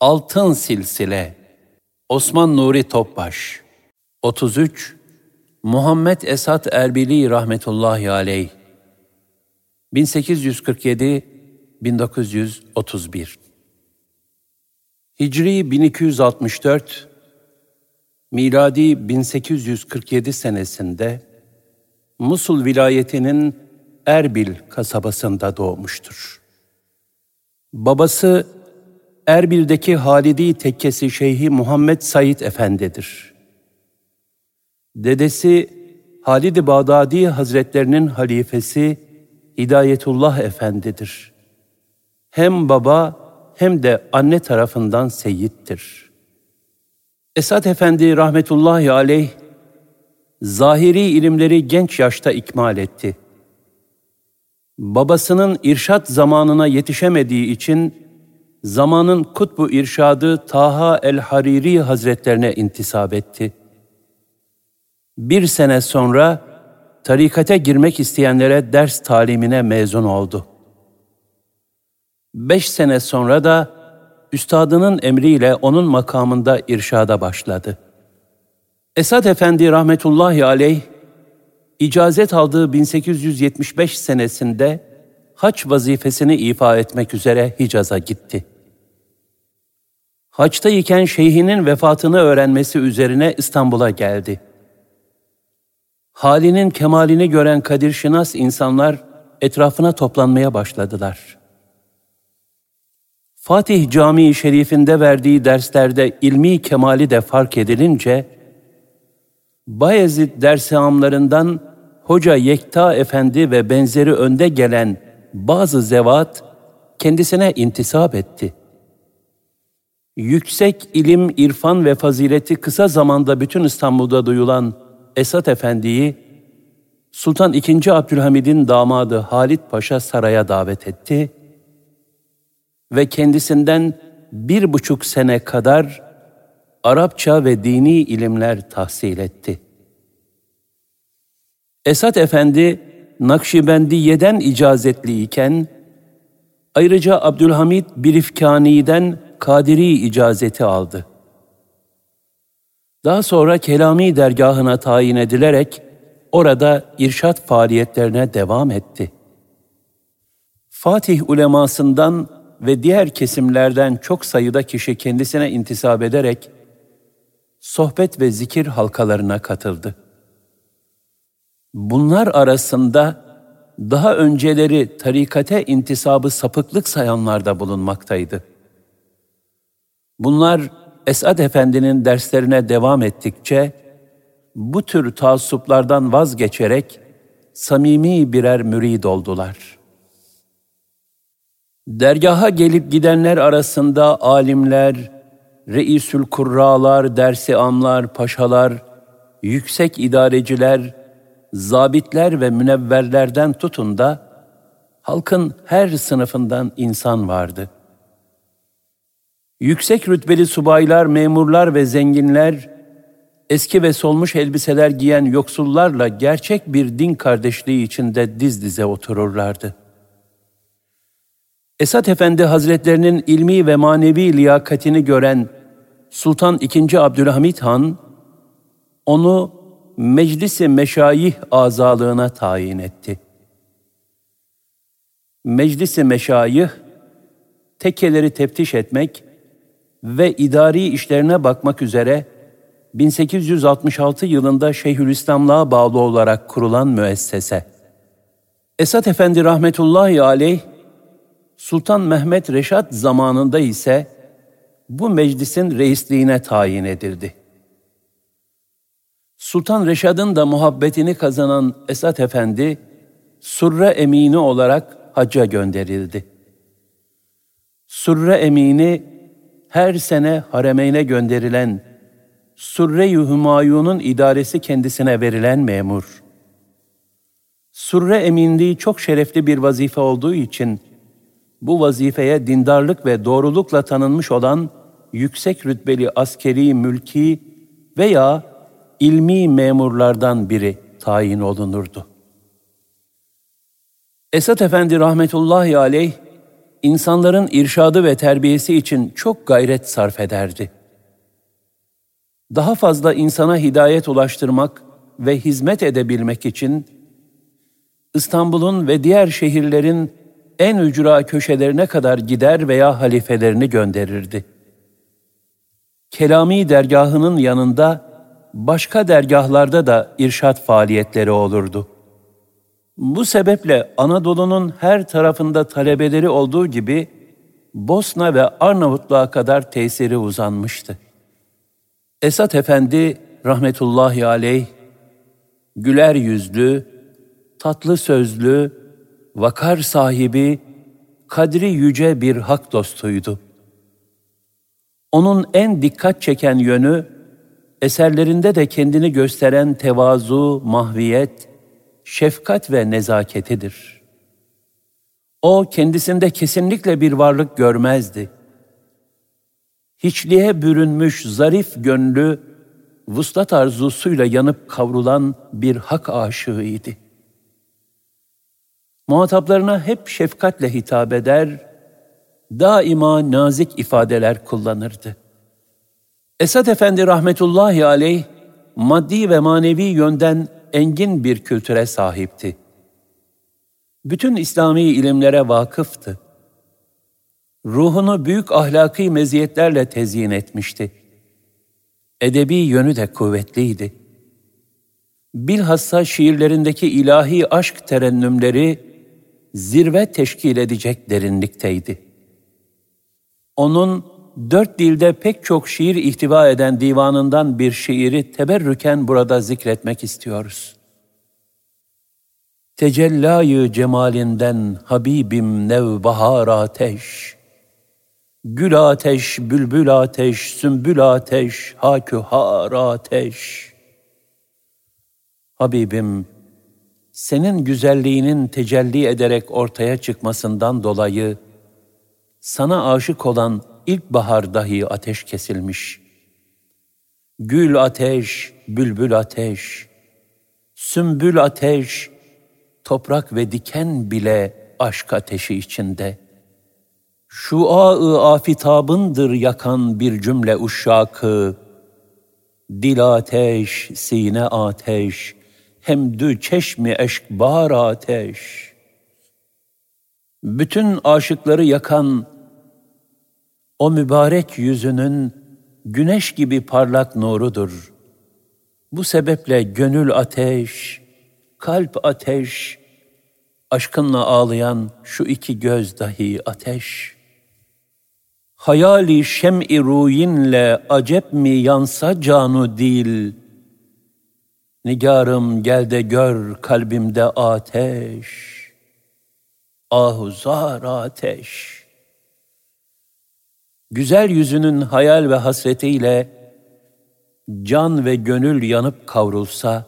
Altın Silsile Osman Nuri Topbaş. 33 Muhammed Esat Erbili rahmetullahi aleyh. 1847 1931 Hicri 1264 Miladi 1847 senesinde Musul vilayetinin Erbil kasabasında doğmuştur. Babası Erbil'deki Halidi tekkesi Şeyhi Muhammed Said Efendi'dir. Dedesi Halid-i Bağdadi Hazretlerinin halifesi Hidayetullah Efendi'dir. Hem baba hem de anne tarafından seyittir. Esat Efendi rahmetullahi aleyh zahiri ilimleri genç yaşta ikmal etti. Babasının irşat zamanına yetişemediği için zamanın kutbu irşadı Taha el-Hariri Hazretlerine intisap etti. Bir sene sonra tarikate girmek isteyenlere ders talimine mezun oldu. Beş sene sonra da üstadının emriyle onun makamında irşada başladı. Esad Efendi rahmetullahi aleyh, icazet aldığı 1875 senesinde haç vazifesini ifa etmek üzere Hicaz'a gitti. Haçta iken şeyhinin vefatını öğrenmesi üzerine İstanbul'a geldi. Halinin kemalini gören Kadir Şinas insanlar etrafına toplanmaya başladılar. Fatih Camii Şerifinde verdiği derslerde ilmi kemali de fark edilince, Bayezid dersamlarından Hoca Yekta Efendi ve benzeri önde gelen bazı zevat kendisine intisap etti. Yüksek ilim, irfan ve fazileti kısa zamanda bütün İstanbul'da duyulan Esat Efendi'yi Sultan II. Abdülhamid'in damadı Halit Paşa saraya davet etti ve kendisinden bir buçuk sene kadar Arapça ve dini ilimler tahsil etti. Esat Efendi Nakşibendiye'den icazetli iken, ayrıca Abdülhamid Birifkani'den Kadiri icazeti aldı. Daha sonra Kelami dergahına tayin edilerek orada irşat faaliyetlerine devam etti. Fatih ulemasından ve diğer kesimlerden çok sayıda kişi kendisine intisap ederek sohbet ve zikir halkalarına katıldı. Bunlar arasında daha önceleri tarikate intisabı sapıklık sayanlar da bulunmaktaydı. Bunlar Esad Efendi'nin derslerine devam ettikçe bu tür taassuplardan vazgeçerek samimi birer mürid oldular. Dergaha gelip gidenler arasında alimler, reisül kurralar, dersi amlar, paşalar, yüksek idareciler, zabitler ve münevverlerden tutun da halkın her sınıfından insan vardı. Yüksek rütbeli subaylar, memurlar ve zenginler, eski ve solmuş elbiseler giyen yoksullarla gerçek bir din kardeşliği içinde diz dize otururlardı. Esat Efendi Hazretlerinin ilmi ve manevi liyakatini gören Sultan II. Abdülhamit Han, onu Meclisi Meşayih azalığına tayin etti. Meclisi Meşayih, tekkeleri teftiş etmek ve idari işlerine bakmak üzere 1866 yılında Şeyhülislamlığa bağlı olarak kurulan müessese. Esat Efendi rahmetullahi aleyh, Sultan Mehmet Reşat zamanında ise bu meclisin reisliğine tayin edildi. Sultan Reşad'ın da muhabbetini kazanan Esat Efendi, Surre Emini olarak hacca gönderildi. Surre Emini, her sene haremeyne gönderilen Surre-i Hümayun'un idaresi kendisine verilen memur. Surre eminliği çok şerefli bir vazife olduğu için bu vazifeye dindarlık ve doğrulukla tanınmış olan yüksek rütbeli askeri, mülki veya ilmi memurlardan biri tayin olunurdu. Esat Efendi rahmetullahi aleyh insanların irşadı ve terbiyesi için çok gayret sarf ederdi. Daha fazla insana hidayet ulaştırmak ve hizmet edebilmek için İstanbul'un ve diğer şehirlerin en ücra köşelerine kadar gider veya halifelerini gönderirdi. Kelami dergahının yanında başka dergahlarda da irşat faaliyetleri olurdu. Bu sebeple Anadolu'nun her tarafında talebeleri olduğu gibi Bosna ve Arnavutluğa kadar tesiri uzanmıştı. Esat Efendi rahmetullahi aleyh güler yüzlü, tatlı sözlü, vakar sahibi, kadri yüce bir hak dostuydu. Onun en dikkat çeken yönü, eserlerinde de kendini gösteren tevazu, mahviyet, şefkat ve nezaketidir. O kendisinde kesinlikle bir varlık görmezdi. Hiçliğe bürünmüş zarif gönlü, vuslat arzusuyla yanıp kavrulan bir hak aşığıydı. Muhataplarına hep şefkatle hitap eder, daima nazik ifadeler kullanırdı. Esad Efendi rahmetullahi aleyh, maddi ve manevi yönden engin bir kültüre sahipti. Bütün İslami ilimlere vakıftı. Ruhunu büyük ahlaki meziyetlerle tezyin etmişti. Edebi yönü de kuvvetliydi. Bilhassa şiirlerindeki ilahi aşk terennümleri zirve teşkil edecek derinlikteydi. Onun dört dilde pek çok şiir ihtiva eden divanından bir şiiri teberrüken burada zikretmek istiyoruz. Tecellayı cemalinden Habibim nevbahar ateş, Gül ateş, bülbül ateş, sümbül ateş, hakühar ateş. Habibim, senin güzelliğinin tecelli ederek ortaya çıkmasından dolayı, sana aşık olan ilkbahar dahi ateş kesilmiş. Gül ateş, bülbül ateş, sümbül ateş, toprak ve diken bile aşk ateşi içinde. Şu ağı afitabındır yakan bir cümle uşşakı, dil ateş, sine ateş, hem dü çeşmi eşkbar ateş. Bütün aşıkları yakan o mübarek yüzünün güneş gibi parlak nurudur. Bu sebeple gönül ateş, kalp ateş, aşkınla ağlayan şu iki göz dahi ateş. Hayali şem-i ruyinle acep mi yansa canu dil, Nigarım gel de gör kalbimde ateş, ahuzar ateş.'' Güzel yüzünün hayal ve hasretiyle can ve gönül yanıp kavrulsa,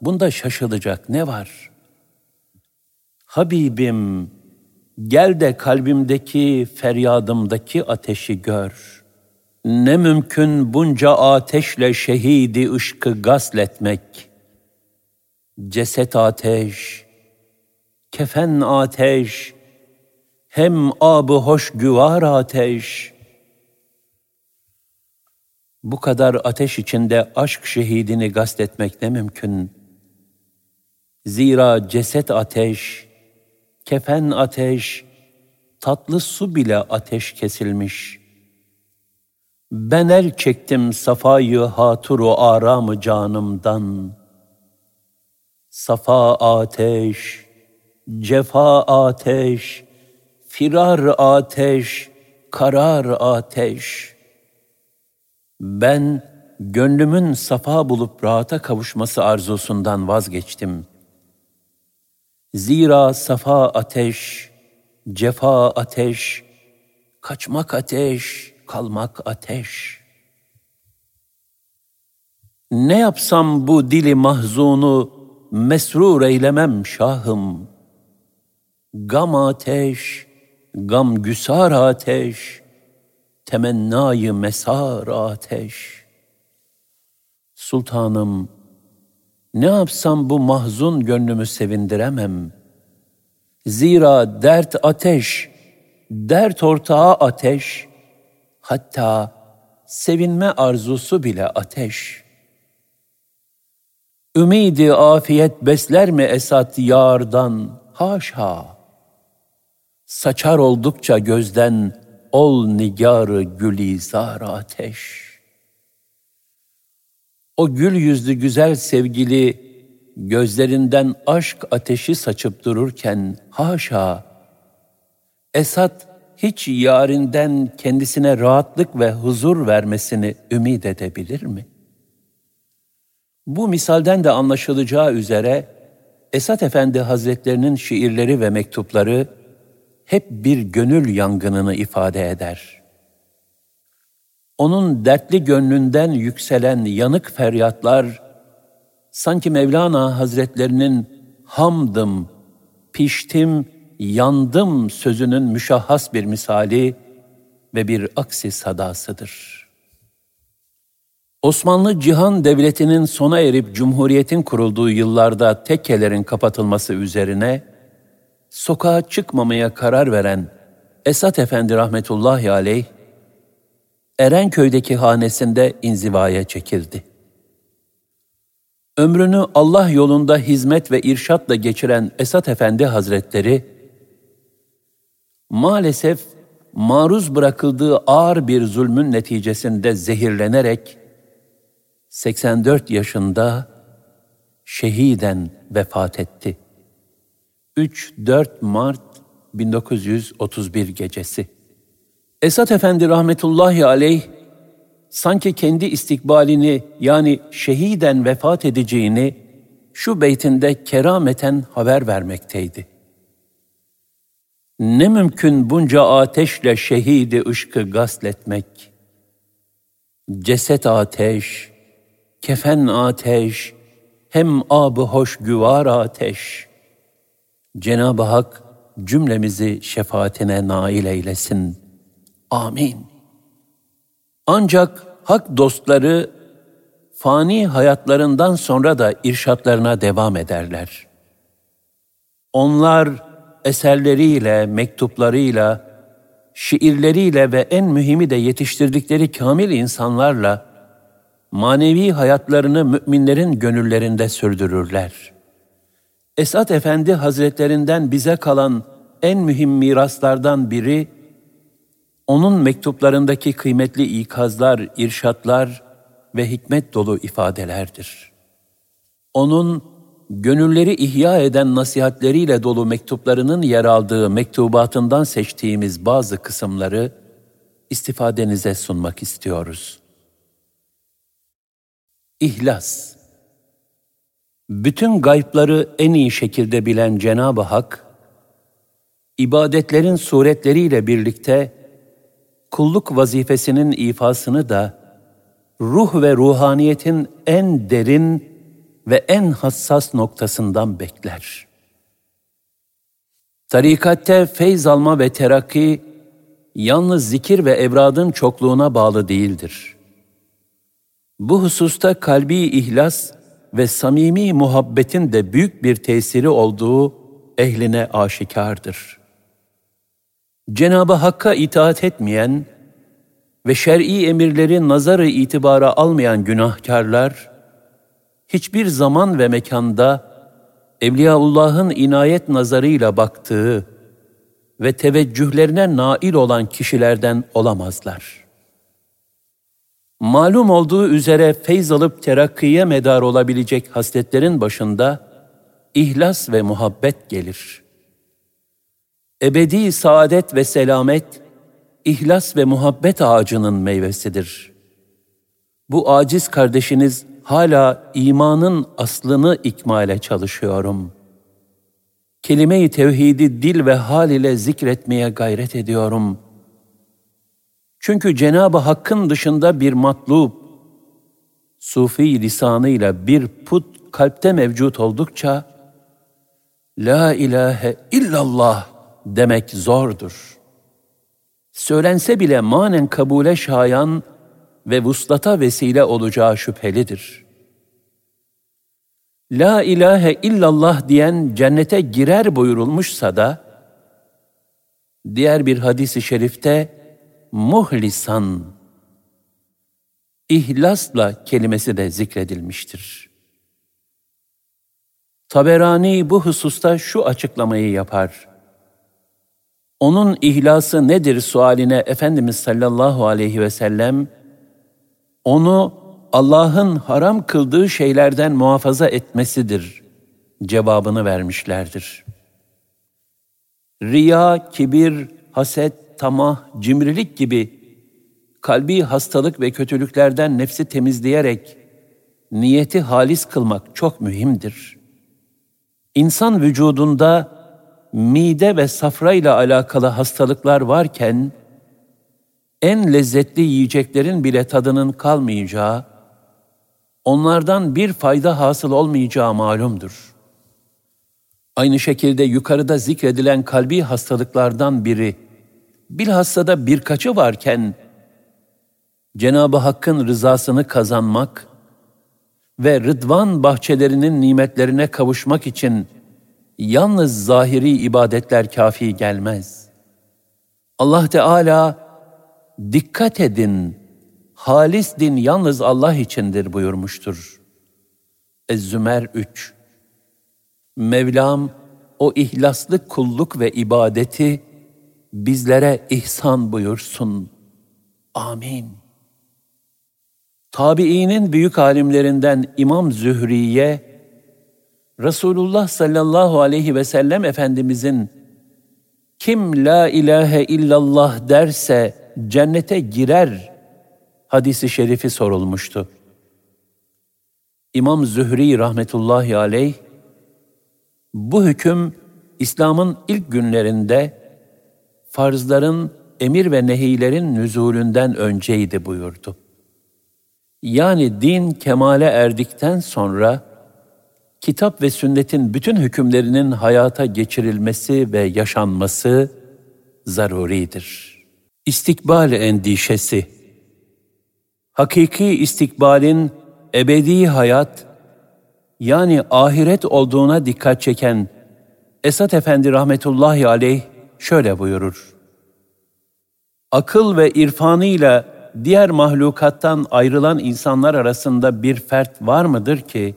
bunda şaşılacak ne var? Habibim, gel de kalbimdeki, feryadımdaki ateşi gör. Ne mümkün bunca ateşle şehidi ışkı gasletmek. Ceset ateş, kefen ateş, hem abı hoş güvar ateş.'' Bu kadar ateş içinde aşk şehidini gastetmek ne mümkün? Zira ceset ateş, kefen ateş, tatlı su bile ateş kesilmiş. Ben el çektim safayı haturu aramı canımdan. Safa ateş, cefa ateş, firar ateş, karar ateş.'' Ben gönlümün safa bulup rahata kavuşması arzusundan vazgeçtim. Zira safa ateş, cefa ateş, kaçmak ateş, kalmak ateş. Ne yapsam bu dili mahzunu mesrur eylemem şahım. Gam ateş, gam güsar ateş, temennayı mesar ateş. Sultanım, ne yapsam bu mahzun gönlümü sevindiremem. Zira dert ateş, dert ortağı ateş, hatta sevinme arzusu bile ateş. Ümidi afiyet besler mi esat yardan? Haşa! Saçar oldukça gözden ol nigarı gülizar ateş. O gül yüzlü güzel sevgili gözlerinden aşk ateşi saçıp dururken haşa Esat hiç yarinden kendisine rahatlık ve huzur vermesini ümit edebilir mi? Bu misalden de anlaşılacağı üzere Esat Efendi Hazretlerinin şiirleri ve mektupları hep bir gönül yangınını ifade eder. Onun dertli gönlünden yükselen yanık feryatlar sanki Mevlana Hazretlerinin hamdım, piştim, yandım sözünün müşahhas bir misali ve bir aksi sadasıdır. Osmanlı Cihan Devleti'nin sona erip Cumhuriyet'in kurulduğu yıllarda tekkelerin kapatılması üzerine sokağa çıkmamaya karar veren Esat Efendi rahmetullahi aleyh, Erenköy'deki hanesinde inzivaya çekildi. Ömrünü Allah yolunda hizmet ve irşatla geçiren Esat Efendi Hazretleri, maalesef maruz bırakıldığı ağır bir zulmün neticesinde zehirlenerek 84 yaşında şehiden vefat etti. 3-4 Mart 1931 gecesi. Esat Efendi rahmetullahi aleyh sanki kendi istikbalini yani şehiden vefat edeceğini şu beytinde kerameten haber vermekteydi. Ne mümkün bunca ateşle şehidi ışkı gasletmek. Ceset ateş, kefen ateş, hem abı hoş güvar ateş. Cenab-ı Hak cümlemizi şefaatine nail eylesin. Amin. Ancak hak dostları fani hayatlarından sonra da irşatlarına devam ederler. Onlar eserleriyle, mektuplarıyla, şiirleriyle ve en mühimi de yetiştirdikleri kamil insanlarla manevi hayatlarını müminlerin gönüllerinde sürdürürler. Esat Efendi Hazretlerinden bize kalan en mühim miraslardan biri, onun mektuplarındaki kıymetli ikazlar, irşatlar ve hikmet dolu ifadelerdir. Onun gönülleri ihya eden nasihatleriyle dolu mektuplarının yer aldığı mektubatından seçtiğimiz bazı kısımları istifadenize sunmak istiyoruz. İhlas Bütün gaypları en iyi şekilde bilen Cenab-ı Hak, ibadetlerin suretleriyle birlikte kulluk vazifesinin ifasını da ruh ve ruhaniyetin en derin ve en hassas noktasından bekler. Tarikatte feyz alma ve terakki yalnız zikir ve evradın çokluğuna bağlı değildir. Bu hususta kalbi ihlas ve samimi muhabbetin de büyük bir tesiri olduğu ehline aşikardır. Cenab-ı Hakk'a itaat etmeyen ve şer'i emirleri nazarı itibara almayan günahkarlar, hiçbir zaman ve mekanda Evliyaullah'ın inayet nazarıyla baktığı ve teveccühlerine nail olan kişilerden olamazlar. Malum olduğu üzere feyz alıp terakkiye medar olabilecek hasletlerin başında ihlas ve muhabbet gelir. Ebedi saadet ve selamet, ihlas ve muhabbet ağacının meyvesidir. Bu aciz kardeşiniz hala imanın aslını ikmale çalışıyorum. Kelime-i tevhidi dil ve hal ile zikretmeye gayret ediyorum. Çünkü Cenab-ı Hakk'ın dışında bir matlub, sufi lisanıyla bir put kalpte mevcut oldukça, La ilahe illallah demek zordur. Söylense bile manen kabule şayan, ve vuslata vesile olacağı şüphelidir. La ilahe illallah diyen cennete girer buyurulmuşsa da, Diğer bir hadisi şerifte muhlisan, ihlasla kelimesi de zikredilmiştir. Taberani bu hususta şu açıklamayı yapar. Onun ihlası nedir sualine Efendimiz sallallahu aleyhi ve sellem, onu Allah'ın haram kıldığı şeylerden muhafaza etmesidir cevabını vermişlerdir. Riya, kibir, haset, tamah, cimrilik gibi kalbi hastalık ve kötülüklerden nefsi temizleyerek niyeti halis kılmak çok mühimdir. İnsan vücudunda mide ve safra ile alakalı hastalıklar varken en lezzetli yiyeceklerin bile tadının kalmayacağı, onlardan bir fayda hasıl olmayacağı malumdur. Aynı şekilde yukarıda zikredilen kalbi hastalıklardan biri, bilhassa da birkaçı varken, Cenab-ı Hakk'ın rızasını kazanmak ve rıdvan bahçelerinin nimetlerine kavuşmak için yalnız zahiri ibadetler kafi gelmez. Allah Teala dikkat edin, halis din yalnız Allah içindir buyurmuştur. Ez-Zümer 3 Mevlam o ihlaslı kulluk ve ibadeti bizlere ihsan buyursun. Amin. Tabiinin büyük alimlerinden İmam Zühriye, Resulullah sallallahu aleyhi ve sellem Efendimizin kim la ilahe illallah derse cennete girer hadisi şerifi sorulmuştu. İmam Zühri rahmetullahi aleyh bu hüküm İslam'ın ilk günlerinde farzların, emir ve nehilerin nüzulünden önceydi buyurdu. Yani din kemale erdikten sonra kitap ve sünnetin bütün hükümlerinin hayata geçirilmesi ve yaşanması zaruridir. İstikbal endişesi Hakiki istikbalin ebedi hayat yani ahiret olduğuna dikkat çeken Esat Efendi rahmetullahi aleyh şöyle buyurur. Akıl ve irfanıyla diğer mahlukattan ayrılan insanlar arasında bir fert var mıdır ki,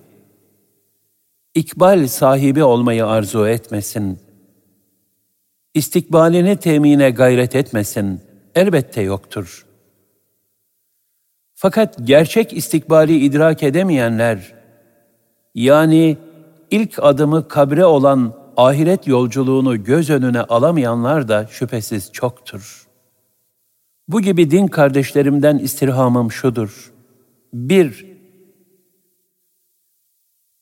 ikbal sahibi olmayı arzu etmesin, istikbalini temine gayret etmesin, elbette yoktur. Fakat gerçek istikbali idrak edemeyenler, yani ilk adımı kabre olan ahiret yolculuğunu göz önüne alamayanlar da şüphesiz çoktur. Bu gibi din kardeşlerimden istirhamım şudur. Bir,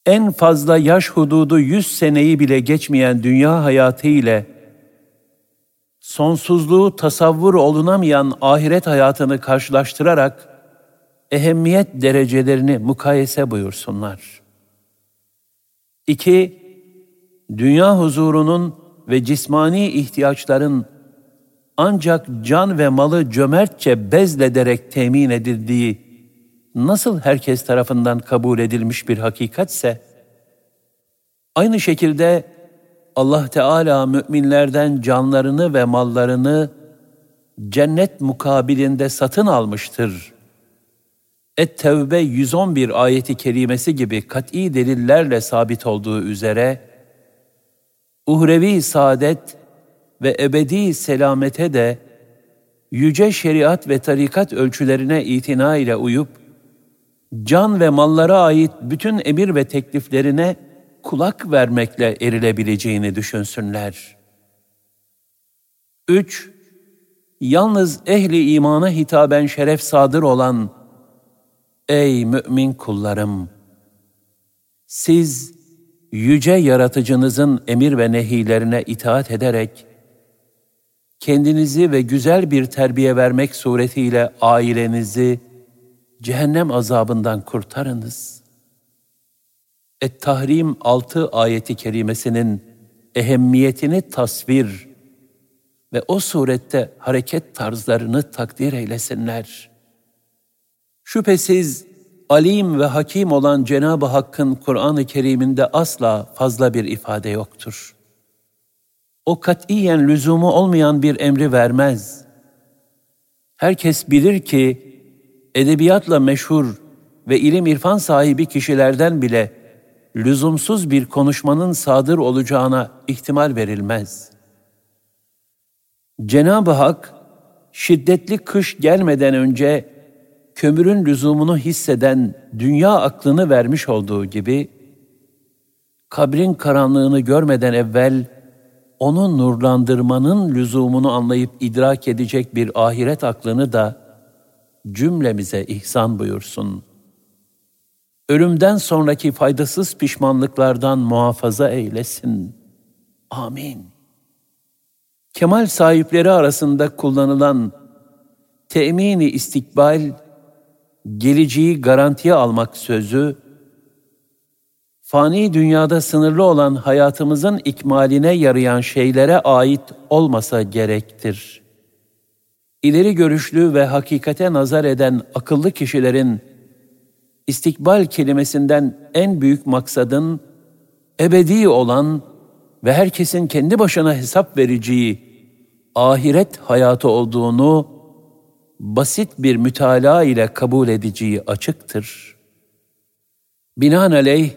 en fazla yaş hududu yüz seneyi bile geçmeyen dünya hayatı ile sonsuzluğu tasavvur olunamayan ahiret hayatını karşılaştırarak ehemmiyet derecelerini mukayese buyursunlar. İki, dünya huzurunun ve cismani ihtiyaçların ancak can ve malı cömertçe bezlederek temin edildiği nasıl herkes tarafından kabul edilmiş bir hakikatse, aynı şekilde Allah Teala müminlerden canlarını ve mallarını cennet mukabilinde satın almıştır. Et-Tevbe 111 ayeti kerimesi gibi kat'i delillerle sabit olduğu üzere, uhrevi saadet ve ebedi selamete de yüce şeriat ve tarikat ölçülerine itina ile uyup, can ve mallara ait bütün emir ve tekliflerine kulak vermekle erilebileceğini düşünsünler. 3. Yalnız ehli imana hitaben şeref sadır olan Ey mümin kullarım! Siz yüce yaratıcınızın emir ve nehilerine itaat ederek kendinizi ve güzel bir terbiye vermek suretiyle ailenizi cehennem azabından kurtarınız. Et-Tahrim 6 ayeti kerimesinin ehemmiyetini tasvir ve o surette hareket tarzlarını takdir eylesinler. Şüphesiz alim ve hakim olan Cenab-ı Hakk'ın Kur'an-ı Kerim'inde asla fazla bir ifade yoktur. O katiyen lüzumu olmayan bir emri vermez. Herkes bilir ki edebiyatla meşhur ve ilim irfan sahibi kişilerden bile lüzumsuz bir konuşmanın sadır olacağına ihtimal verilmez. Cenab-ı Hak şiddetli kış gelmeden önce kömürün lüzumunu hisseden dünya aklını vermiş olduğu gibi kabrin karanlığını görmeden evvel onu nurlandırmanın lüzumunu anlayıp idrak edecek bir ahiret aklını da cümlemize ihsan buyursun. Ölümden sonraki faydasız pişmanlıklardan muhafaza eylesin. Amin. Kemal sahipleri arasında kullanılan temini istikbal, geleceği garantiye almak sözü, fani dünyada sınırlı olan hayatımızın ikmaline yarayan şeylere ait olmasa gerektir. İleri görüşlü ve hakikate nazar eden akıllı kişilerin istikbal kelimesinden en büyük maksadın ebedi olan ve herkesin kendi başına hesap vereceği ahiret hayatı olduğunu basit bir mütalaa ile kabul edeceği açıktır. Binaenaleyh,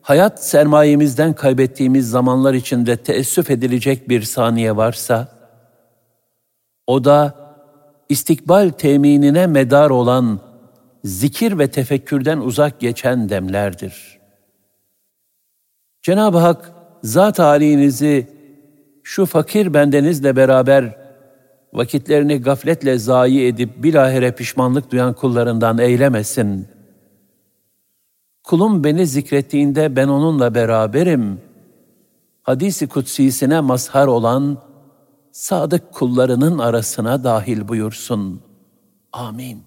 hayat sermayemizden kaybettiğimiz zamanlar içinde teessüf edilecek bir saniye varsa, o da istikbal teminine medar olan zikir ve tefekkürden uzak geçen demlerdir. Cenab-ı Hak zat halinizi şu fakir bendenizle beraber vakitlerini gafletle zayi edip bilahare pişmanlık duyan kullarından eylemesin. Kulum beni zikrettiğinde ben onunla beraberim. Hadisi kutsisine mazhar olan sadık kullarının arasına dahil buyursun. Amin.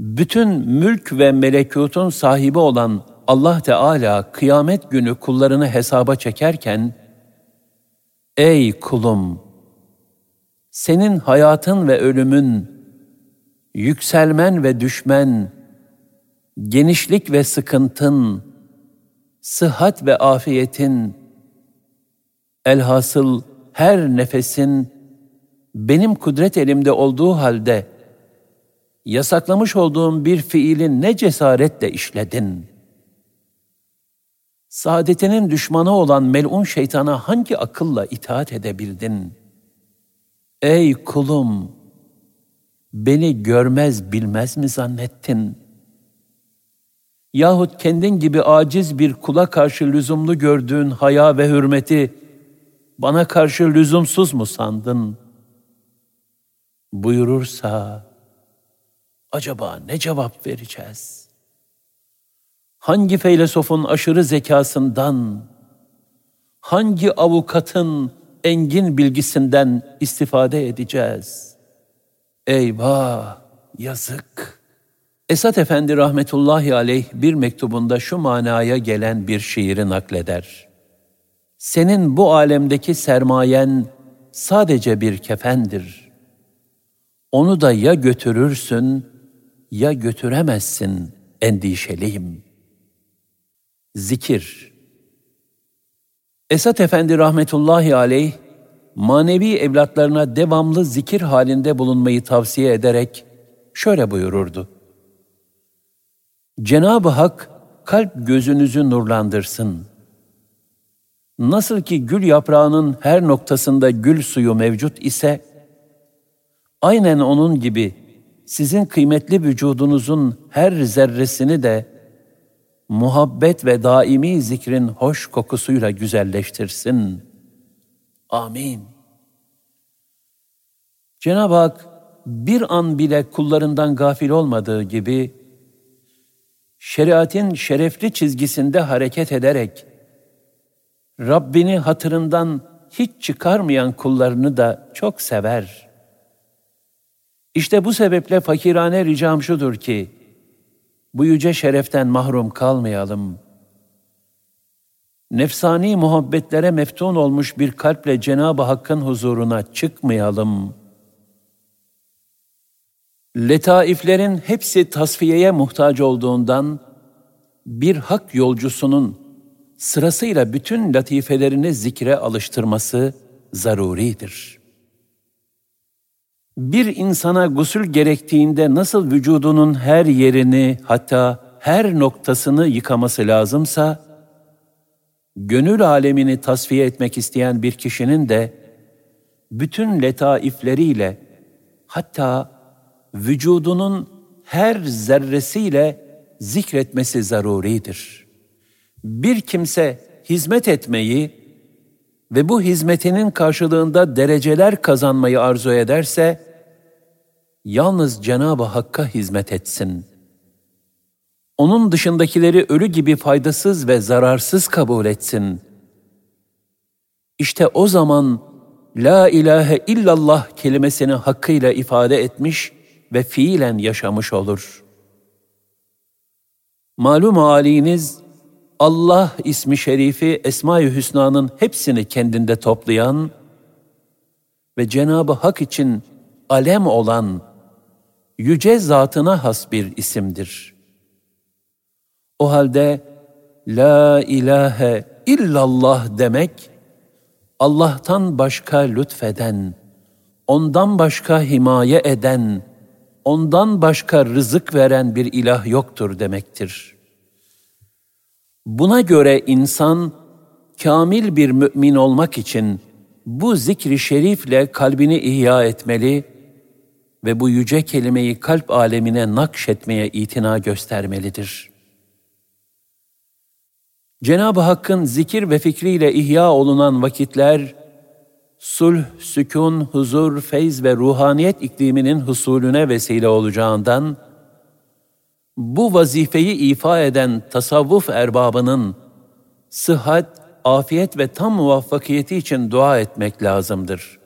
Bütün mülk ve melekutun sahibi olan Allah Teala kıyamet günü kullarını hesaba çekerken, Ey kulum! Senin hayatın ve ölümün, yükselmen ve düşmen, genişlik ve sıkıntın, sıhhat ve afiyetin, elhasıl her nefesin benim kudret elimde olduğu halde yasaklamış olduğum bir fiilin ne cesaretle işledin? Saadetinin düşmanı olan melun şeytana hangi akılla itaat edebildin? Ey kulum! Beni görmez bilmez mi zannettin? Yahut kendin gibi aciz bir kula karşı lüzumlu gördüğün haya ve hürmeti bana karşı lüzumsuz mu sandın? Buyurursa, acaba ne cevap vereceğiz? Hangi feylesofun aşırı zekasından, hangi avukatın engin bilgisinden istifade edeceğiz? Eyvah, yazık. Esat Efendi rahmetullahi aleyh bir mektubunda şu manaya gelen bir şiiri nakleder. Senin bu alemdeki sermayen sadece bir kefendir. Onu da ya götürürsün ya götüremezsin endişeliyim. Zikir Esat Efendi rahmetullahi aleyh, manevi evlatlarına devamlı zikir halinde bulunmayı tavsiye ederek şöyle buyururdu. Cenab-ı Hak kalp gözünüzü nurlandırsın. Nasıl ki gül yaprağının her noktasında gül suyu mevcut ise, aynen onun gibi sizin kıymetli vücudunuzun her zerresini de muhabbet ve daimi zikrin hoş kokusuyla güzelleştirsin. Amin. Cenab-ı Hak bir an bile kullarından gafil olmadığı gibi, şeriatin şerefli çizgisinde hareket ederek, Rabbini hatırından hiç çıkarmayan kullarını da çok sever.'' İşte bu sebeple fakirane ricam şudur ki, bu yüce şereften mahrum kalmayalım. Nefsani muhabbetlere meftun olmuş bir kalple Cenab-ı Hakk'ın huzuruna çıkmayalım. Letaiflerin hepsi tasfiyeye muhtaç olduğundan, bir hak yolcusunun sırasıyla bütün latifelerini zikre alıştırması zaruridir. Bir insana gusül gerektiğinde nasıl vücudunun her yerini hatta her noktasını yıkaması lazımsa, gönül alemini tasfiye etmek isteyen bir kişinin de bütün letaifleriyle hatta vücudunun her zerresiyle zikretmesi zaruridir. Bir kimse hizmet etmeyi ve bu hizmetinin karşılığında dereceler kazanmayı arzu ederse, yalnız Cenab-ı Hakk'a hizmet etsin. Onun dışındakileri ölü gibi faydasız ve zararsız kabul etsin. İşte o zaman La ilahe illallah kelimesini hakkıyla ifade etmiş ve fiilen yaşamış olur. Malum haliniz Allah ismi şerifi Esma-i Hüsna'nın hepsini kendinde toplayan ve Cenabı Hak için alem olan yüce zatına has bir isimdir. O halde La ilahe illallah demek Allah'tan başka lütfeden, ondan başka himaye eden, ondan başka rızık veren bir ilah yoktur demektir. Buna göre insan kamil bir mümin olmak için bu zikri şerifle kalbini ihya etmeli ve bu yüce kelimeyi kalp alemine nakşetmeye itina göstermelidir. Cenab-ı Hakk'ın zikir ve fikriyle ihya olunan vakitler, sulh, sükun, huzur, feyz ve ruhaniyet ikliminin husulüne vesile olacağından, bu vazifeyi ifa eden tasavvuf erbabının sıhhat, afiyet ve tam muvaffakiyeti için dua etmek lazımdır.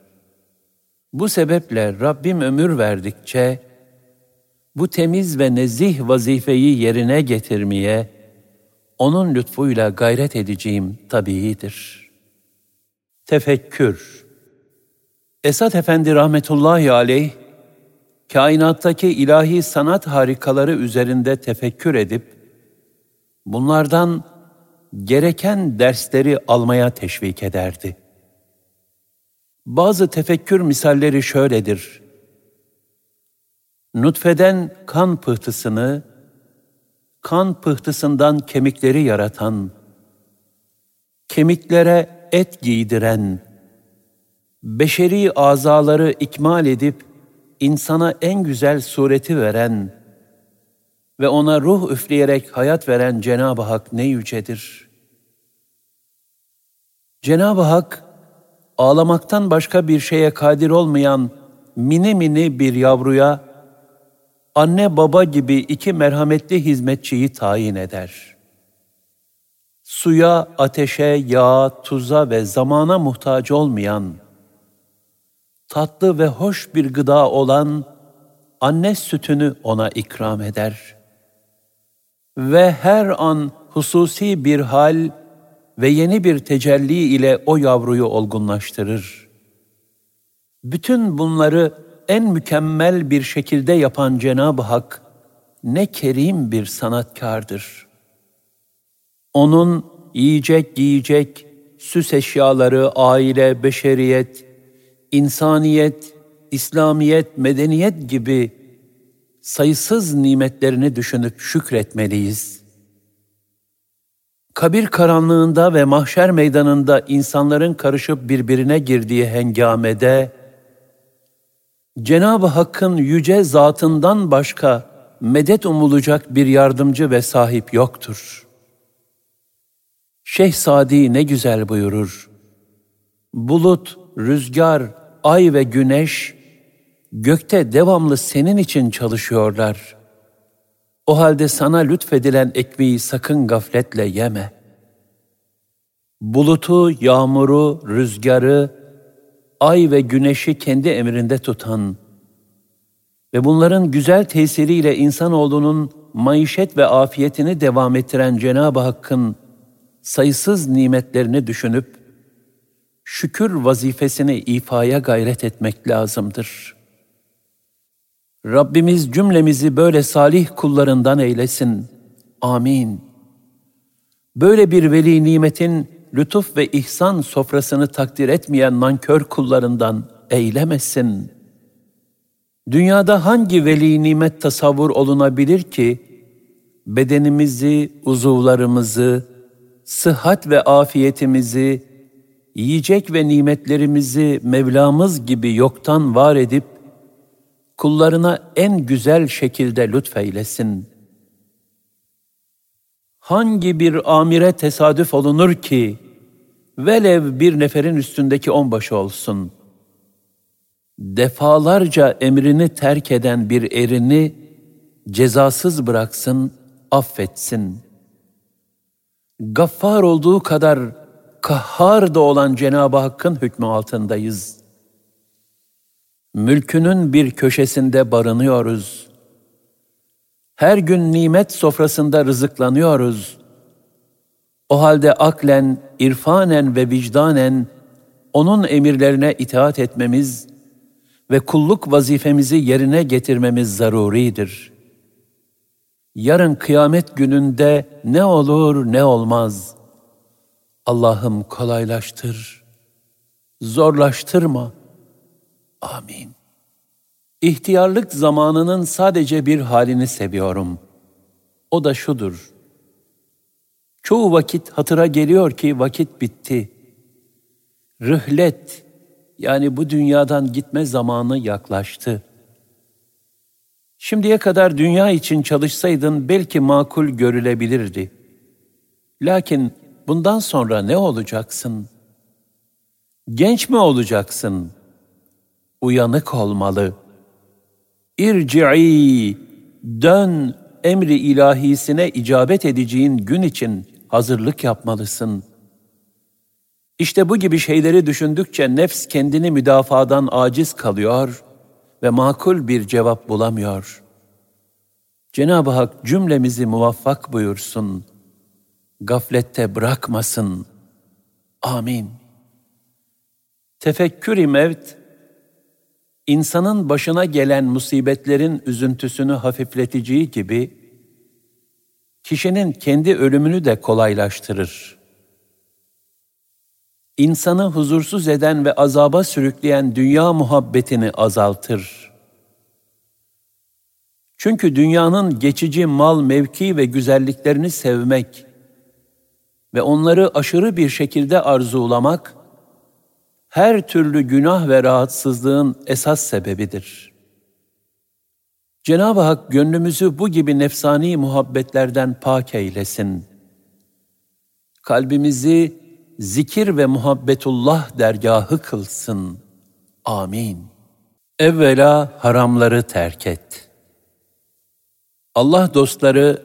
Bu sebeple Rabbim ömür verdikçe, bu temiz ve nezih vazifeyi yerine getirmeye, onun lütfuyla gayret edeceğim tabiidir. Tefekkür Esat Efendi rahmetullahi aleyh, kainattaki ilahi sanat harikaları üzerinde tefekkür edip, bunlardan gereken dersleri almaya teşvik ederdi. Bazı tefekkür misalleri şöyledir. Nutfeden kan pıhtısını, kan pıhtısından kemikleri yaratan, kemiklere et giydiren, beşeri azaları ikmal edip insana en güzel sureti veren ve ona ruh üfleyerek hayat veren Cenab-ı Hak ne yücedir. Cenab-ı Hak ağlamaktan başka bir şeye kadir olmayan mini mini bir yavruya anne baba gibi iki merhametli hizmetçiyi tayin eder. Suya, ateşe, yağa, tuza ve zamana muhtaç olmayan, tatlı ve hoş bir gıda olan anne sütünü ona ikram eder. Ve her an hususi bir hal ve yeni bir tecelli ile o yavruyu olgunlaştırır. Bütün bunları en mükemmel bir şekilde yapan Cenab-ı Hak ne kerim bir sanatkardır. Onun yiyecek, giyecek, süs eşyaları, aile, beşeriyet, insaniyet, İslamiyet, medeniyet gibi sayısız nimetlerini düşünüp şükretmeliyiz. Kabir karanlığında ve mahşer meydanında insanların karışıp birbirine girdiği hengamede, Cenab-ı Hakk'ın yüce zatından başka medet umulacak bir yardımcı ve sahip yoktur. Şeyh Sadi ne güzel buyurur. Bulut, rüzgar, ay ve güneş gökte devamlı senin için çalışıyorlar. O halde sana lütfedilen ekmeği sakın gafletle yeme. Bulutu, yağmuru, rüzgarı, ay ve güneşi kendi emrinde tutan ve bunların güzel tesiriyle insanoğlunun maişet ve afiyetini devam ettiren Cenab-ı Hakk'ın sayısız nimetlerini düşünüp şükür vazifesini ifaya gayret etmek lazımdır. Rabbimiz cümlemizi böyle salih kullarından eylesin. Amin. Böyle bir veli nimetin lütuf ve ihsan sofrasını takdir etmeyen nankör kullarından eylemesin. Dünyada hangi veli nimet tasavvur olunabilir ki, bedenimizi, uzuvlarımızı, sıhhat ve afiyetimizi, yiyecek ve nimetlerimizi Mevlamız gibi yoktan var edip, kullarına en güzel şekilde lütfeylesin. Hangi bir amire tesadüf olunur ki, velev bir neferin üstündeki onbaşı olsun. Defalarca emrini terk eden bir erini cezasız bıraksın, affetsin. Gaffar olduğu kadar kahhar da olan Cenab-ı Hakk'ın hükmü altındayız. Mülkünün bir köşesinde barınıyoruz. Her gün nimet sofrasında rızıklanıyoruz. O halde aklen, irfanen ve vicdanen onun emirlerine itaat etmemiz ve kulluk vazifemizi yerine getirmemiz zaruridir. Yarın kıyamet gününde ne olur ne olmaz. Allah'ım kolaylaştır, zorlaştırma. Amin. İhtiyarlık zamanının sadece bir halini seviyorum. O da şudur. Çoğu vakit hatıra geliyor ki vakit bitti. Rühlet yani bu dünyadan gitme zamanı yaklaştı. Şimdiye kadar dünya için çalışsaydın belki makul görülebilirdi. Lakin bundan sonra ne olacaksın? Genç mi olacaksın? Uyanık olmalı. İrci'i, dön emri ilahisine icabet edeceğin gün için hazırlık yapmalısın. İşte bu gibi şeyleri düşündükçe nefs kendini müdafadan aciz kalıyor ve makul bir cevap bulamıyor. Cenab-ı Hak cümlemizi muvaffak buyursun. Gaflette bırakmasın. Amin. Tefekkür-i mevt, insanın başına gelen musibetlerin üzüntüsünü hafifleteceği gibi, kişinin kendi ölümünü de kolaylaştırır. İnsanı huzursuz eden ve azaba sürükleyen dünya muhabbetini azaltır. Çünkü dünyanın geçici mal, mevki ve güzelliklerini sevmek ve onları aşırı bir şekilde arzulamak, her türlü günah ve rahatsızlığın esas sebebidir.'' Cenab-ı Hak gönlümüzü bu gibi nefsani muhabbetlerden pak eylesin. Kalbimizi zikir ve muhabbetullah dergahı kılsın. Amin. Evvela haramları terk et. Allah dostları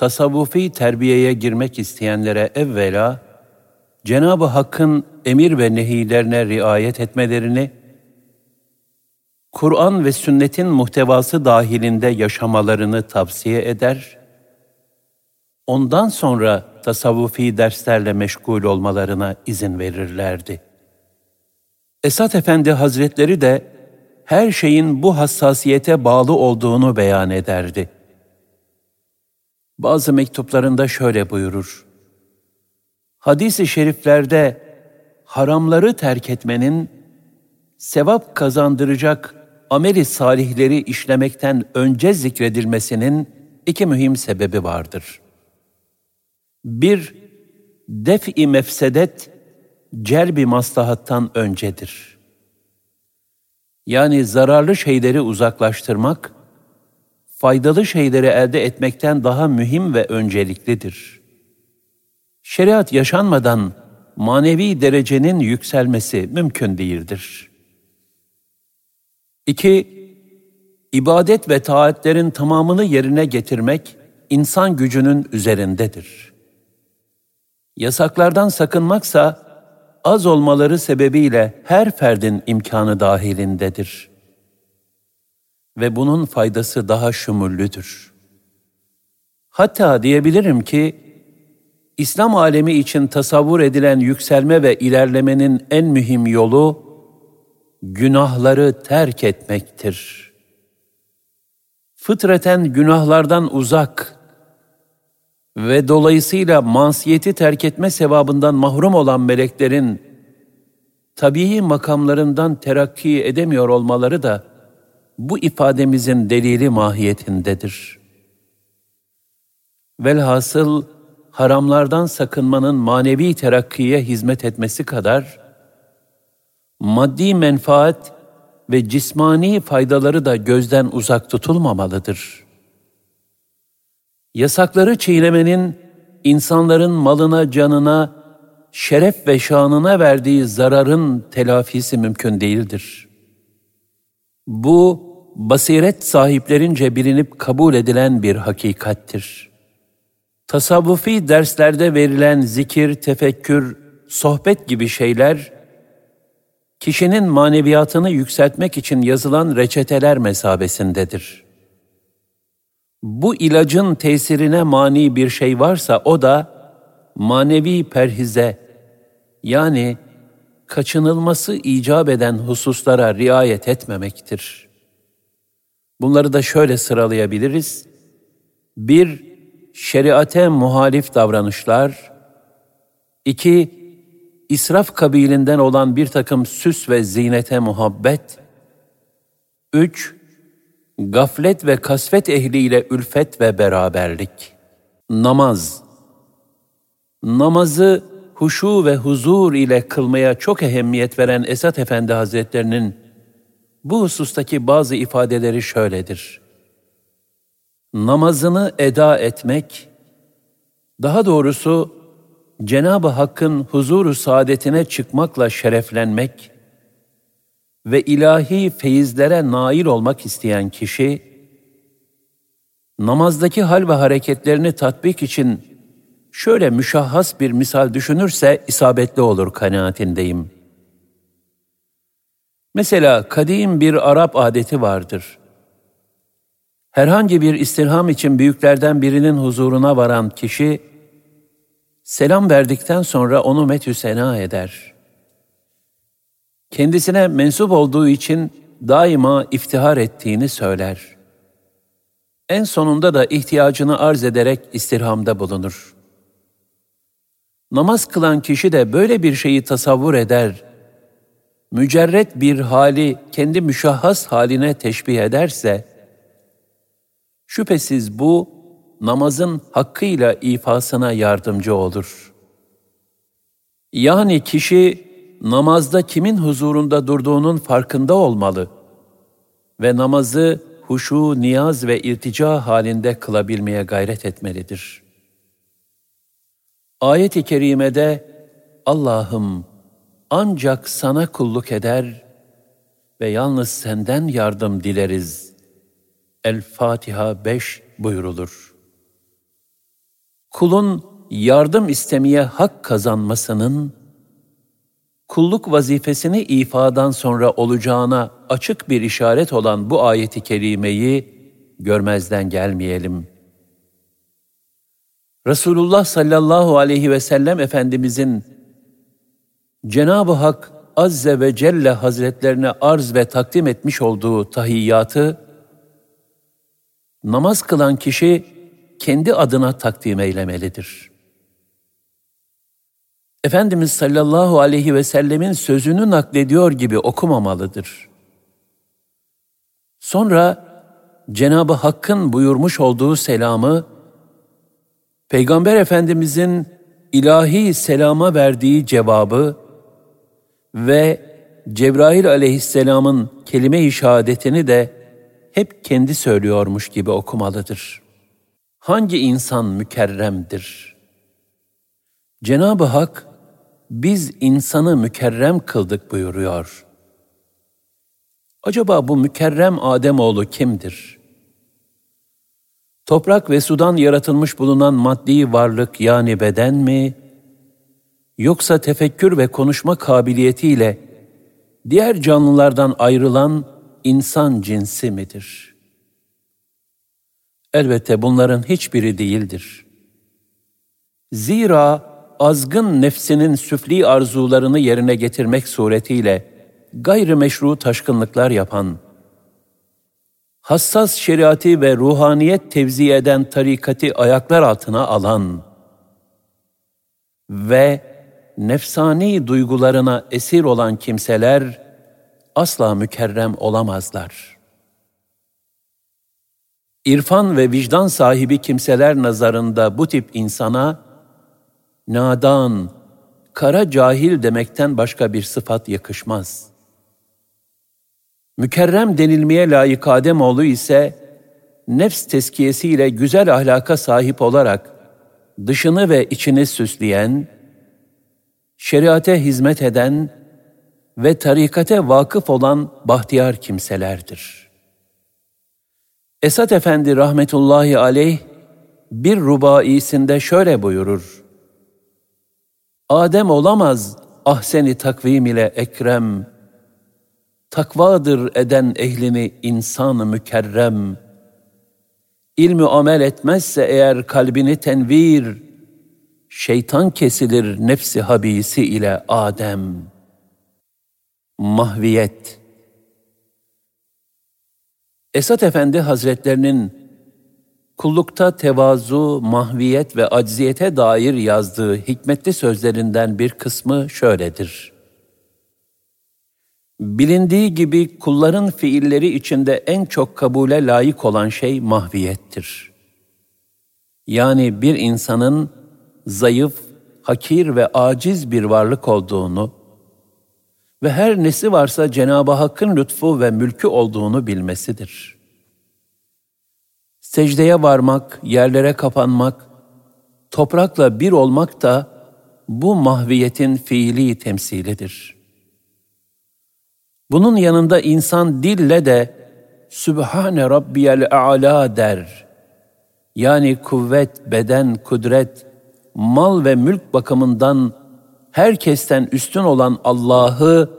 tasavvufi terbiyeye girmek isteyenlere evvela Cenab-ı Hakk'ın emir ve nehilerine riayet etmelerini Kur'an ve sünnetin muhtevası dahilinde yaşamalarını tavsiye eder, ondan sonra tasavvufi derslerle meşgul olmalarına izin verirlerdi. Esat Efendi Hazretleri de her şeyin bu hassasiyete bağlı olduğunu beyan ederdi. Bazı mektuplarında şöyle buyurur. Hadis-i şeriflerde haramları terk etmenin sevap kazandıracak ameli salihleri işlemekten önce zikredilmesinin iki mühim sebebi vardır. Bir, def-i mefsedet, celbi maslahattan öncedir. Yani zararlı şeyleri uzaklaştırmak, faydalı şeyleri elde etmekten daha mühim ve önceliklidir. Şeriat yaşanmadan manevi derecenin yükselmesi mümkün değildir.'' İki, ibadet ve taatlerin tamamını yerine getirmek insan gücünün üzerindedir. Yasaklardan sakınmaksa az olmaları sebebiyle her ferdin imkanı dahilindedir. Ve bunun faydası daha şumullüdür. Hatta diyebilirim ki, İslam alemi için tasavvur edilen yükselme ve ilerlemenin en mühim yolu, günahları terk etmektir. Fıtraten günahlardan uzak, ve dolayısıyla masiyeti terk etme sevabından mahrum olan meleklerin tabii makamlarından terakki edemiyor olmaları da bu ifademizin delili mahiyetindedir. Velhasıl haramlardan sakınmanın manevi terakkiye hizmet etmesi kadar maddi menfaat ve cismani faydaları da gözden uzak tutulmamalıdır. Yasakları çiğnemenin insanların malına, canına, şeref ve şanına verdiği zararın telafisi mümkün değildir. Bu, basiret sahiplerince bilinip kabul edilen bir hakikattir. Tasavvufi derslerde verilen zikir, tefekkür, sohbet gibi şeyler, kişinin maneviyatını yükseltmek için yazılan reçeteler mesabesindedir. Bu ilacın tesirine mani bir şey varsa o da manevi perhize yani kaçınılması icap eden hususlara riayet etmemektir. Bunları da şöyle sıralayabiliriz. Bir, şeriate muhalif davranışlar. iki israf kabilinden olan bir takım süs ve zinete muhabbet. Üç, gaflet ve kasvet ehliyle ülfet ve beraberlik. Namaz. Namazı huşu ve huzur ile kılmaya çok ehemmiyet veren Esat Efendi Hazretlerinin bu husustaki bazı ifadeleri şöyledir. Namazını eda etmek, daha doğrusu Cenab-ı Hakk'ın huzuru saadetine çıkmakla şereflenmek ve ilahi feyizlere nail olmak isteyen kişi, namazdaki hal ve hareketlerini tatbik için şöyle müşahhas bir misal düşünürse isabetli olur kanaatindeyim. Mesela kadim bir Arap adeti vardır. Herhangi bir istirham için büyüklerden birinin huzuruna varan kişi, selam verdikten sonra onu metü sena eder. Kendisine mensup olduğu için daima iftihar ettiğini söyler. En sonunda da ihtiyacını arz ederek istirhamda bulunur. Namaz kılan kişi de böyle bir şeyi tasavvur eder. Mücerret bir hali kendi müşahhas haline teşbih ederse, şüphesiz bu namazın hakkıyla ifasına yardımcı olur. Yani kişi namazda kimin huzurunda durduğunun farkında olmalı ve namazı huşu, niyaz ve irtica halinde kılabilmeye gayret etmelidir.'' Ayet-i kerimede Allah'ım ancak sana kulluk eder ve yalnız senden yardım dileriz. El-Fatiha 5 buyurulur. Kulun yardım istemeye hak kazanmasının, kulluk vazifesini ifadan sonra olacağına açık bir işaret olan bu ayeti kerimeyi görmezden gelmeyelim.'' Resulullah sallallahu aleyhi ve sellem Efendimizin Cenab-ı Hak Azze ve Celle Hazretlerine arz ve takdim etmiş olduğu tahiyyatı, namaz kılan kişi kendi adına takdim eylemelidir. Efendimiz sallallahu aleyhi ve sellemin sözünü naklediyor gibi okumamalıdır. Sonra Cenab-ı Hakk'ın buyurmuş olduğu selamı, Peygamber Efendimizin ilahi selama verdiği cevabı ve Cebrail aleyhisselamın kelime-i şehadetini de hep kendi söylüyormuş gibi okumalıdır. Hangi insan mükerremdir? Cenab-ı Hak, biz insanı mükerrem kıldık buyuruyor. Acaba bu mükerrem Ademoğlu kimdir? Toprak ve sudan yaratılmış bulunan maddi varlık yani beden mi? Yoksa tefekkür ve konuşma kabiliyetiyle diğer canlılardan ayrılan insan cinsi midir? Elbette bunların hiçbiri değildir. Zira azgın nefsinin süfli arzularını yerine getirmek suretiyle gayrimeşru taşkınlıklar yapan, hassas şeriatı ve ruhaniyet tevzi eden tarikati ayaklar altına alan ve nefsani duygularına esir olan kimseler asla mükerrem olamazlar. İrfan ve vicdan sahibi kimseler nazarında bu tip insana nadan, kara cahil demekten başka bir sıfat yakışmaz. Mükerrem denilmeye layık Ademoğlu ise nefs teskiyesiyle güzel ahlaka sahip olarak dışını ve içini süsleyen, şeriate hizmet eden ve tarikate vakıf olan bahtiyar kimselerdir. Esat Efendi rahmetullahi aleyh bir rubaisinde şöyle buyurur. Adem olamaz ahseni takvim ile ekrem, takvadır eden ehlini insan mükerrem. İlmi amel etmezse eğer kalbini tenvir, şeytan kesilir nefsi habisi ile Adem. Mahviyet Esat Efendi Hazretlerinin kullukta tevazu, mahviyet ve acziyete dair yazdığı hikmetli sözlerinden bir kısmı şöyledir. Bilindiği gibi kulların fiilleri içinde en çok kabule layık olan şey mahviyettir. Yani bir insanın zayıf, hakir ve aciz bir varlık olduğunu ve her nesi varsa Cenab-ı Hakk'ın lütfu ve mülkü olduğunu bilmesidir. Secdeye varmak, yerlere kapanmak, toprakla bir olmak da bu mahviyetin fiili temsilidir.'' Bunun yanında insan dille de Sübhane Rabbiyel A'la der. Yani kuvvet, beden, kudret, mal ve mülk bakımından herkesten üstün olan Allah'ı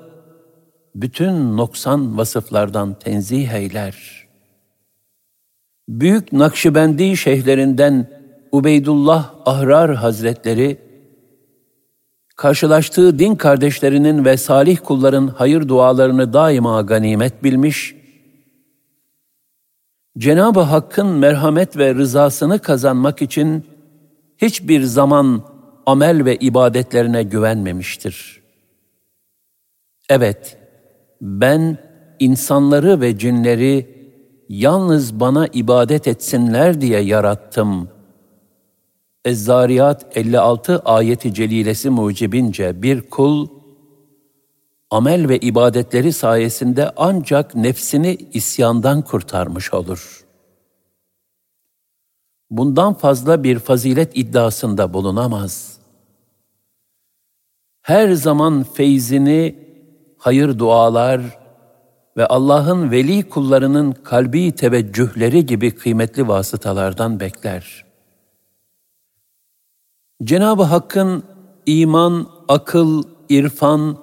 bütün noksan vasıflardan tenzih eyler. Büyük Nakşibendi şeyhlerinden Ubeydullah Ahrar Hazretleri karşılaştığı din kardeşlerinin ve salih kulların hayır dualarını daima ganimet bilmiş, Cenab-ı Hakk'ın merhamet ve rızasını kazanmak için hiçbir zaman amel ve ibadetlerine güvenmemiştir. Evet, ben insanları ve cinleri yalnız bana ibadet etsinler diye yarattım.'' Ez-Zariyat 56 ayeti celilesi mucibince bir kul, amel ve ibadetleri sayesinde ancak nefsini isyandan kurtarmış olur. Bundan fazla bir fazilet iddiasında bulunamaz. Her zaman feyzini hayır dualar ve Allah'ın veli kullarının kalbi teveccühleri gibi kıymetli vasıtalardan bekler.'' Cenab-ı Hakk'ın iman, akıl, irfan,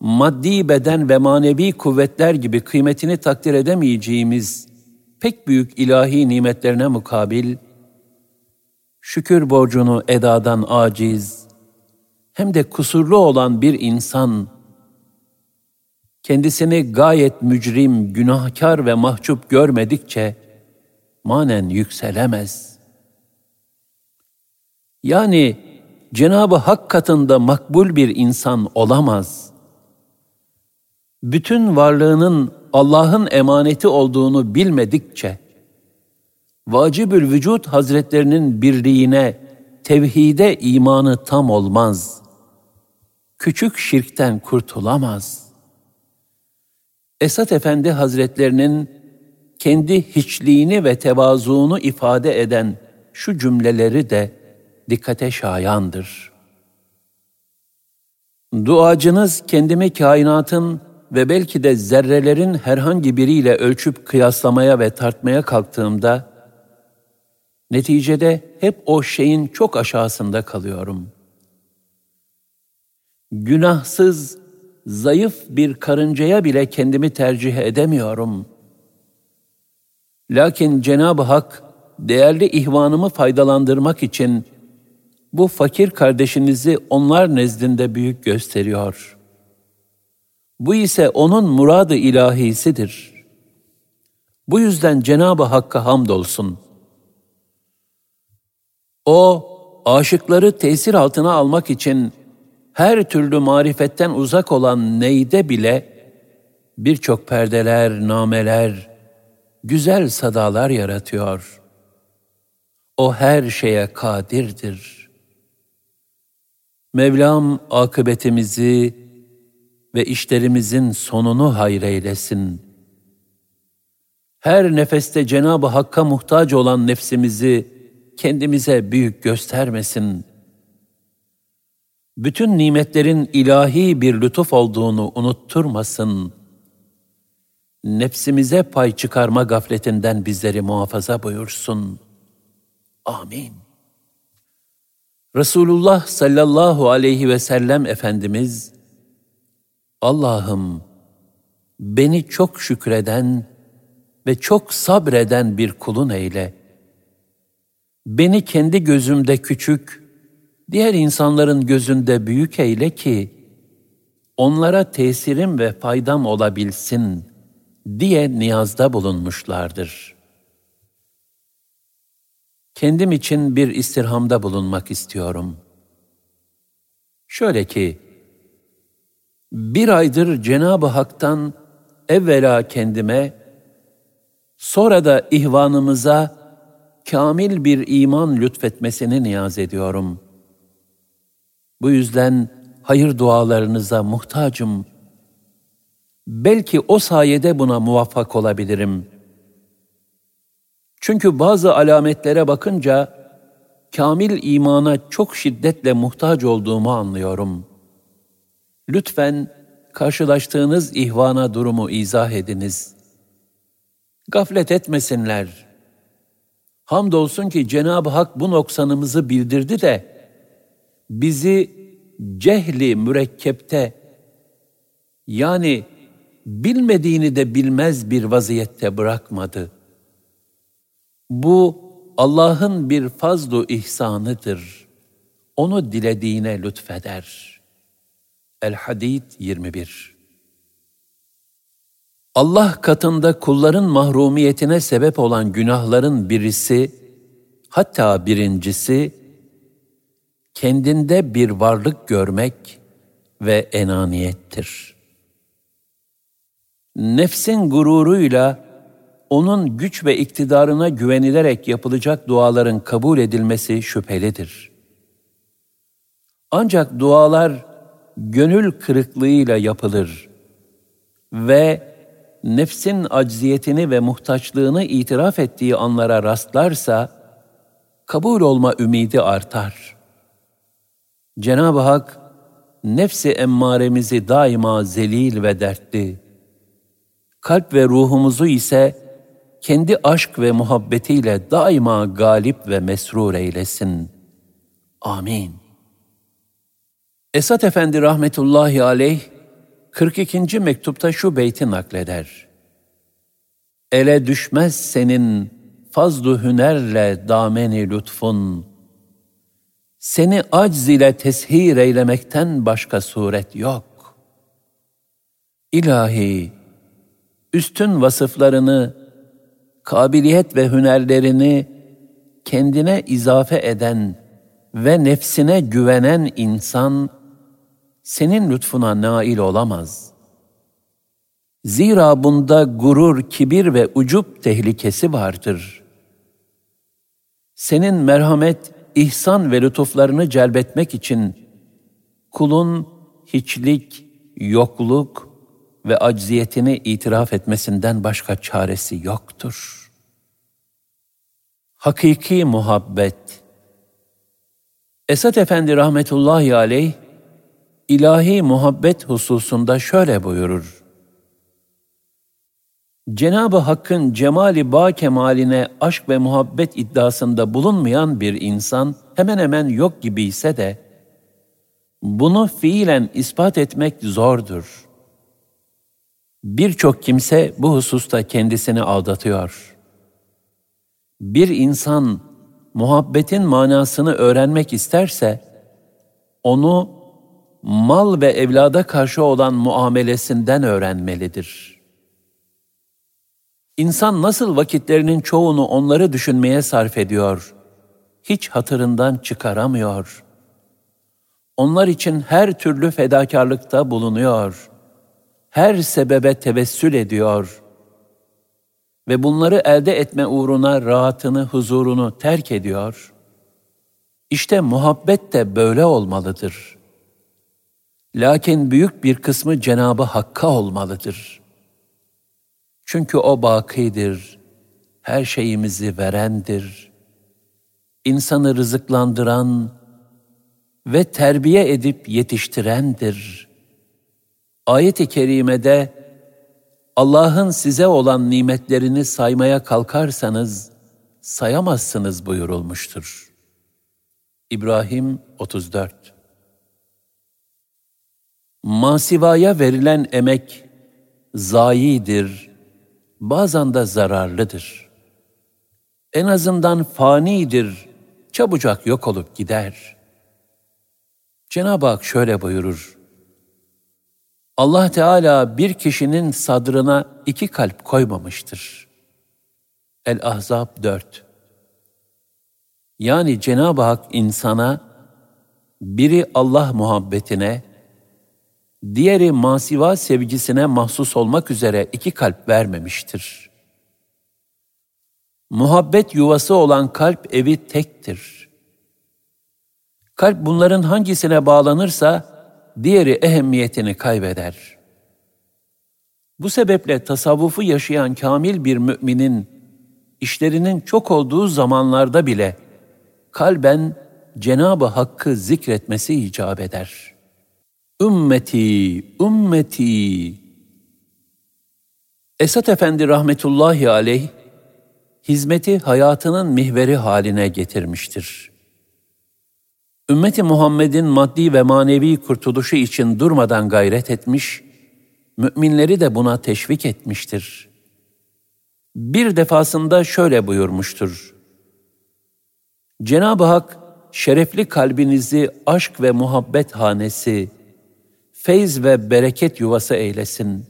maddi beden ve manevi kuvvetler gibi kıymetini takdir edemeyeceğimiz pek büyük ilahi nimetlerine mukabil, şükür borcunu edadan aciz, hem de kusurlu olan bir insan, kendisini gayet mücrim, günahkar ve mahcup görmedikçe, manen yükselemez.'' Yani Cenabı Hak katında makbul bir insan olamaz. Bütün varlığının Allah'ın emaneti olduğunu bilmedikçe, vacibül vücut hazretlerinin birliğine, tevhide imanı tam olmaz. Küçük şirkten kurtulamaz. Esat Efendi Hazretlerinin kendi hiçliğini ve tevazuunu ifade eden şu cümleleri de dikkate şayandır. Duacınız kendimi kainatın ve belki de zerrelerin herhangi biriyle ölçüp kıyaslamaya ve tartmaya kalktığımda, neticede hep o şeyin çok aşağısında kalıyorum. Günahsız, zayıf bir karıncaya bile kendimi tercih edemiyorum. Lakin Cenab-ı Hak, değerli ihvanımı faydalandırmak için bu fakir kardeşinizi onlar nezdinde büyük gösteriyor. Bu ise onun muradı ilahisidir. Bu yüzden Cenab-ı Hakk'a hamdolsun. O, aşıkları tesir altına almak için her türlü marifetten uzak olan neyde bile birçok perdeler, nameler, güzel sadalar yaratıyor. O her şeye kadirdir. Mevlam akıbetimizi ve işlerimizin sonunu hayreylesin. Her nefeste Cenab-ı Hakk'a muhtaç olan nefsimizi kendimize büyük göstermesin. Bütün nimetlerin ilahi bir lütuf olduğunu unutturmasın. Nefsimize pay çıkarma gafletinden bizleri muhafaza buyursun. Amin. Resulullah sallallahu aleyhi ve sellem Efendimiz, Allah'ım beni çok şükreden ve çok sabreden bir kulun eyle. Beni kendi gözümde küçük, diğer insanların gözünde büyük eyle ki, onlara tesirim ve faydam olabilsin diye niyazda bulunmuşlardır. Kendim için bir istirhamda bulunmak istiyorum. Şöyle ki, bir aydır Cenab-ı Hak'tan evvela kendime, sonra da ihvanımıza kamil bir iman lütfetmesini niyaz ediyorum. Bu yüzden hayır dualarınıza muhtacım. Belki o sayede buna muvaffak olabilirim. Çünkü bazı alametlere bakınca kamil imana çok şiddetle muhtaç olduğumu anlıyorum. Lütfen karşılaştığınız ihvana durumu izah ediniz. Gaflet etmesinler.'' Hamdolsun ki Cenab-ı Hak bu noksanımızı bildirdi de bizi cehli mürekkepte yani bilmediğini de bilmez bir vaziyette bırakmadı. Bu Allah'ın bir fazlu ihsanıdır. Onu dilediğine lütfeder. El-Hadid 21 Allah katında kulların mahrumiyetine sebep olan günahların birisi, hatta birincisi, kendinde bir varlık görmek ve enaniyettir. Nefsin gururuyla onun güç ve iktidarına güvenilerek yapılacak duaların kabul edilmesi şüphelidir. Ancak dualar gönül kırıklığıyla yapılır ve nefsin acziyetini ve muhtaçlığını itiraf ettiği anlara rastlarsa, kabul olma ümidi artar. Cenab-ı Hak, nefsi emmaremizi daima zelil ve dertli, kalp ve ruhumuzu ise kendi aşk ve muhabbetiyle daima galip ve mesrur eylesin. Amin. Esat Efendi rahmetullahi aleyh, 42. mektupta şu beyti nakleder. Ele düşmez senin fazlu hünerle dameni lütfun, seni acz ile teshir eylemekten başka suret yok. İlahi, üstün vasıflarını, kabiliyet ve hünerlerini kendine izafe eden ve nefsine güvenen insan, senin lütfuna nail olamaz. Zira bunda gurur, kibir ve ucup tehlikesi vardır. Senin merhamet, ihsan ve lütuflarını celbetmek için kulun hiçlik, yokluk ve acziyetini itiraf etmesinden başka çaresi yoktur. Hakiki muhabbet Esat Efendi rahmetullahi aleyh ilahi muhabbet hususunda şöyle buyurur. Cenab-ı Hakk'ın cemali ba kemaline aşk ve muhabbet iddiasında bulunmayan bir insan hemen hemen yok gibi ise de bunu fiilen ispat etmek zordur. Birçok kimse bu hususta kendisini aldatıyor. Bir insan muhabbetin manasını öğrenmek isterse onu mal ve evlada karşı olan muamelesinden öğrenmelidir. İnsan nasıl vakitlerinin çoğunu onları düşünmeye sarf ediyor, hiç hatırından çıkaramıyor. Onlar için her türlü fedakarlıkta bulunuyor. Her sebebe tevessül ediyor. Ve bunları elde etme uğruna rahatını, huzurunu terk ediyor. İşte muhabbet de böyle olmalıdır. Lakin büyük bir kısmı Cenabı Hakk'a olmalıdır.'' Çünkü o bakidir, her şeyimizi verendir. İnsanı rızıklandıran ve terbiye edip yetiştirendir. Ayet-i kerimede Allah'ın size olan nimetlerini saymaya kalkarsanız sayamazsınız buyurulmuştur. İbrahim 34 Masivaya verilen emek zayidir, bazen de zararlıdır. En azından fanidir, çabucak yok olup gider. Cenab-ı Hak şöyle buyurur. Allah Teala bir kişinin sadrına iki kalp koymamıştır. El-Ahzab 4 Yani Cenab-ı Hak insana biri Allah muhabbetine, diğeri masiva sevgisine mahsus olmak üzere iki kalp vermemiştir. Muhabbet yuvası olan kalp evi tektir. Kalp bunların hangisine bağlanırsa diğeri ehemmiyetini kaybeder. Bu sebeple tasavvufu yaşayan kamil bir müminin işlerinin çok olduğu zamanlarda bile kalben Cenab-ı Hakk'ı zikretmesi icap eder.'' Ümmeti, ümmeti. Esat Efendi rahmetullahi aleyh, hizmeti hayatının mihveri haline getirmiştir. Ümmeti Muhammed'in maddi ve manevi kurtuluşu için durmadan gayret etmiş, müminleri de buna teşvik etmiştir. Bir defasında şöyle buyurmuştur. Cenab-ı Hak, şerefli kalbinizi aşk ve muhabbet hanesi, feyz ve bereket yuvası eylesin.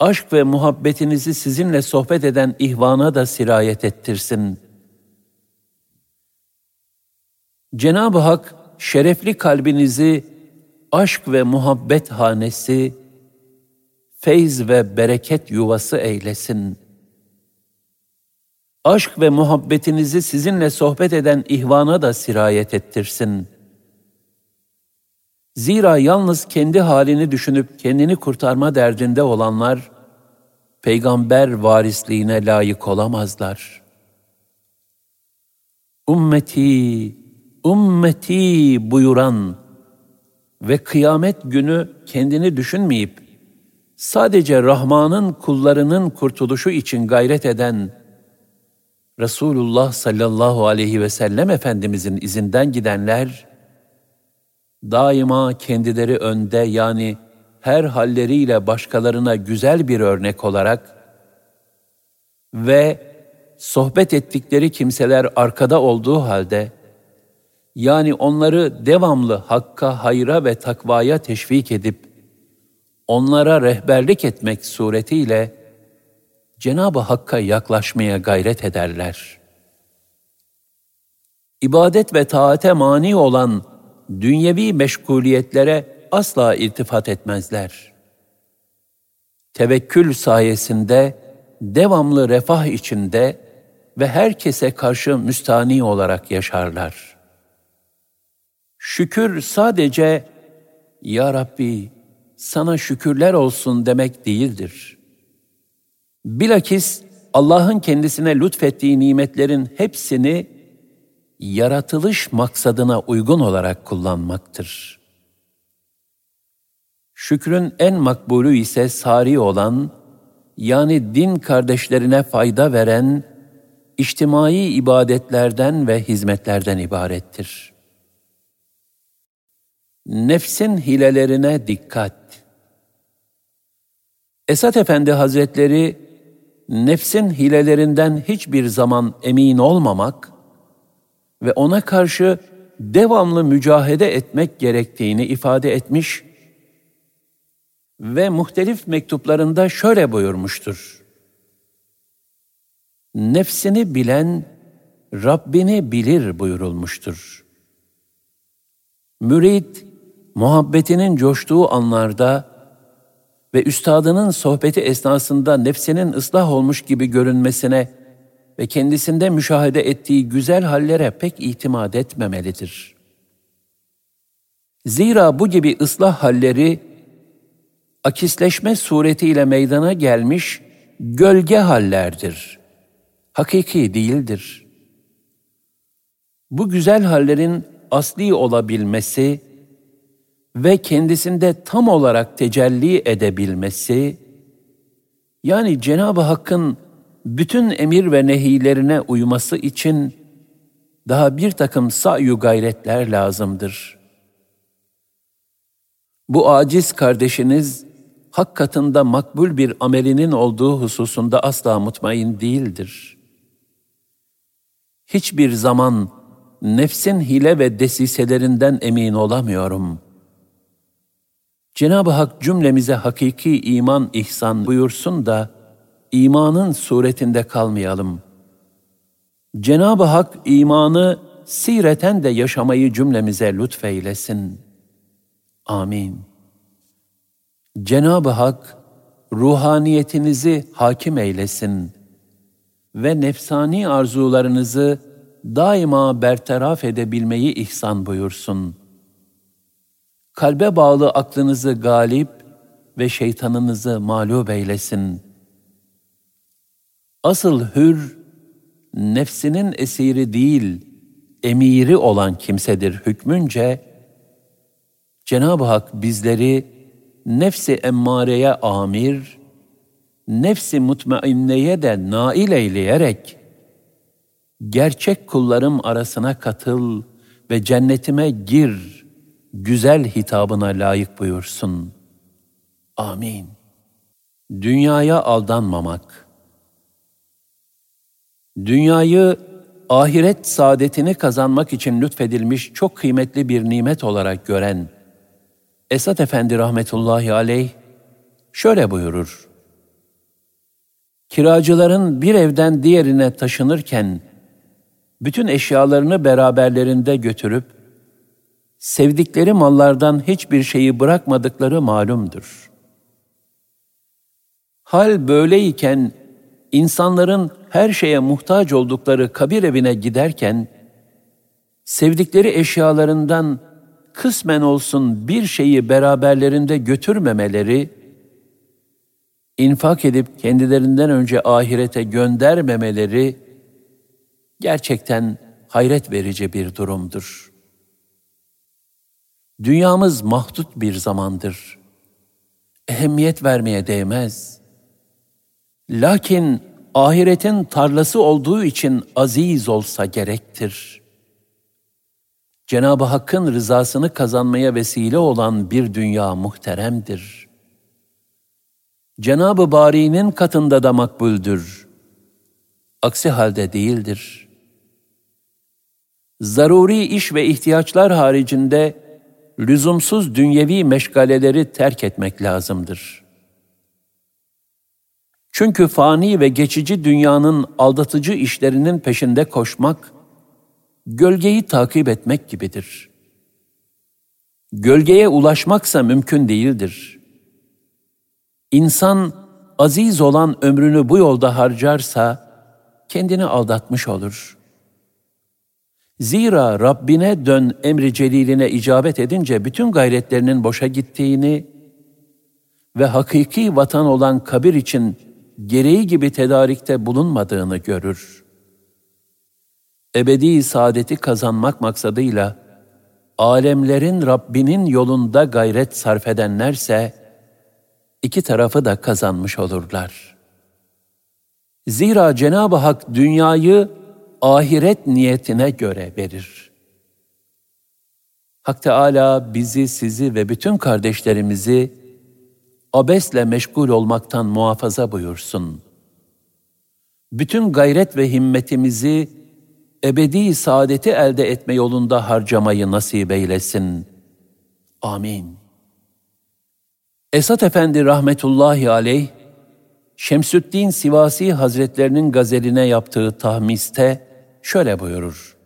Aşk ve muhabbetinizi sizinle sohbet eden ihvana da sirayet ettirsin. Cenab-ı Hak şerefli kalbinizi aşk ve muhabbet hanesi, feyz ve bereket yuvası eylesin. Aşk ve muhabbetinizi sizinle sohbet eden ihvana da sirayet ettirsin.'' Zira yalnız kendi halini düşünüp kendini kurtarma derdinde olanlar, peygamber varisliğine layık olamazlar. Ümmeti, ümmeti buyuran ve kıyamet günü kendini düşünmeyip, sadece Rahman'ın kullarının kurtuluşu için gayret eden Resulullah sallallahu aleyhi ve sellem Efendimizin izinden gidenler, daima kendileri önde yani her halleriyle başkalarına güzel bir örnek olarak ve sohbet ettikleri kimseler arkada olduğu halde yani onları devamlı hakka, hayra ve takvaya teşvik edip onlara rehberlik etmek suretiyle Cenab-ı Hakk'a yaklaşmaya gayret ederler. İbadet ve taate mani olan dünyevi meşguliyetlere asla iltifat etmezler. Tevekkül sayesinde devamlı refah içinde ve herkese karşı müstani olarak yaşarlar. Şükür sadece Ya Rabbi sana şükürler olsun demek değildir. Bilakis Allah'ın kendisine lütfettiği nimetlerin hepsini yaratılış maksadına uygun olarak kullanmaktır. Şükrün en makbulü ise sari olan, yani din kardeşlerine fayda veren, içtimai ibadetlerden ve hizmetlerden ibarettir. Nefsin hilelerine dikkat. Esat Efendi Hazretleri, nefsin hilelerinden hiçbir zaman emin olmamak, ve ona karşı devamlı mücahede etmek gerektiğini ifade etmiş ve muhtelif mektuplarında şöyle buyurmuştur. nefsini bilen Rabbini bilir buyurulmuştur. Mürid, muhabbetinin coştuğu anlarda ve üstadının sohbeti esnasında nefsinin ıslah olmuş gibi görünmesine ve kendisinde müşahede ettiği güzel hallere pek itimat etmemelidir. Zira bu gibi ıslah halleri akisleşme suretiyle meydana gelmiş gölge hallerdir. Hakiki değildir. Bu güzel hallerin asli olabilmesi ve kendisinde tam olarak tecelli edebilmesi, yani Cenab-ı Hakk'ın bütün emir ve nehilerine uyması için daha bir takım sa'yu gayretler lazımdır. Bu aciz kardeşiniz, hak katında makbul bir amelinin olduğu hususunda asla mutmain değildir. Hiçbir zaman nefsin hile ve desiselerinden emin olamıyorum. Cenab-ı Hak cümlemize hakiki iman ihsan buyursun da imanın suretinde kalmayalım. Cenab-ı Hak imanı sireten de yaşamayı cümlemize lütfeylesin. Amin. Cenab-ı Hak ruhaniyetinizi hakim eylesin ve nefsani arzularınızı daima bertaraf edebilmeyi ihsan buyursun. Kalbe bağlı aklınızı galip ve şeytanınızı mağlup eylesin. Asıl hür, nefsinin esiri değil, emiri olan kimsedir hükmünce, Cenab-ı Hak bizleri nefsi emmareye amir, nefsi mutmainneye de nail eyleyerek, gerçek kullarım arasına katıl ve cennetime gir, güzel hitabına layık buyursun. Amin. Dünyaya aldanmamak. Dünyayı ahiret saadetini kazanmak için lütfedilmiş çok kıymetli bir nimet olarak gören Esat Efendi rahmetullahi aleyh şöyle buyurur. Kiracıların bir evden diğerine taşınırken bütün eşyalarını beraberlerinde götürüp sevdikleri mallardan hiçbir şeyi bırakmadıkları malumdur. Hal böyleyken insanların her şeye muhtaç oldukları kabir evine giderken sevdikleri eşyalarından kısmen olsun bir şeyi beraberlerinde götürmemeleri, infak edip kendilerinden önce ahirete göndermemeleri gerçekten hayret verici bir durumdur. Dünyamız mahdut bir zamandır. Ehemmiyet vermeye değmez. Lakin ahiretin tarlası olduğu için aziz olsa gerektir.'' Cenab-ı Hakk'ın rızasını kazanmaya vesile olan bir dünya muhteremdir. Cenab-ı Bari'nin katında da makbuldür. Aksi halde değildir. Zaruri iş ve ihtiyaçlar haricinde lüzumsuz dünyevi meşgaleleri terk etmek lazımdır. Çünkü fani ve geçici dünyanın aldatıcı işlerinin peşinde koşmak, gölgeyi takip etmek gibidir. Gölgeye ulaşmaksa mümkün değildir. İnsan aziz olan ömrünü bu yolda harcarsa kendini aldatmış olur. Zira Rabbine dön emri celiline icabet edince bütün gayretlerinin boşa gittiğini ve hakiki vatan olan kabir için gereği gibi tedarikte bulunmadığını görür.'' ebedi saadeti kazanmak maksadıyla alemlerin Rabbinin yolunda gayret sarf edenlerse iki tarafı da kazanmış olurlar. Zira Cenab-ı Hak dünyayı ahiret niyetine göre verir. Hak Teala bizi, sizi ve bütün kardeşlerimizi abesle meşgul olmaktan muhafaza buyursun. Bütün gayret ve himmetimizi ebedi saadeti elde etme yolunda harcamayı nasip eylesin. Amin. Esat Efendi rahmetullahi aleyh, Şemsüddin Sivasi Hazretlerinin gazeline yaptığı tahmiste şöyle buyurur.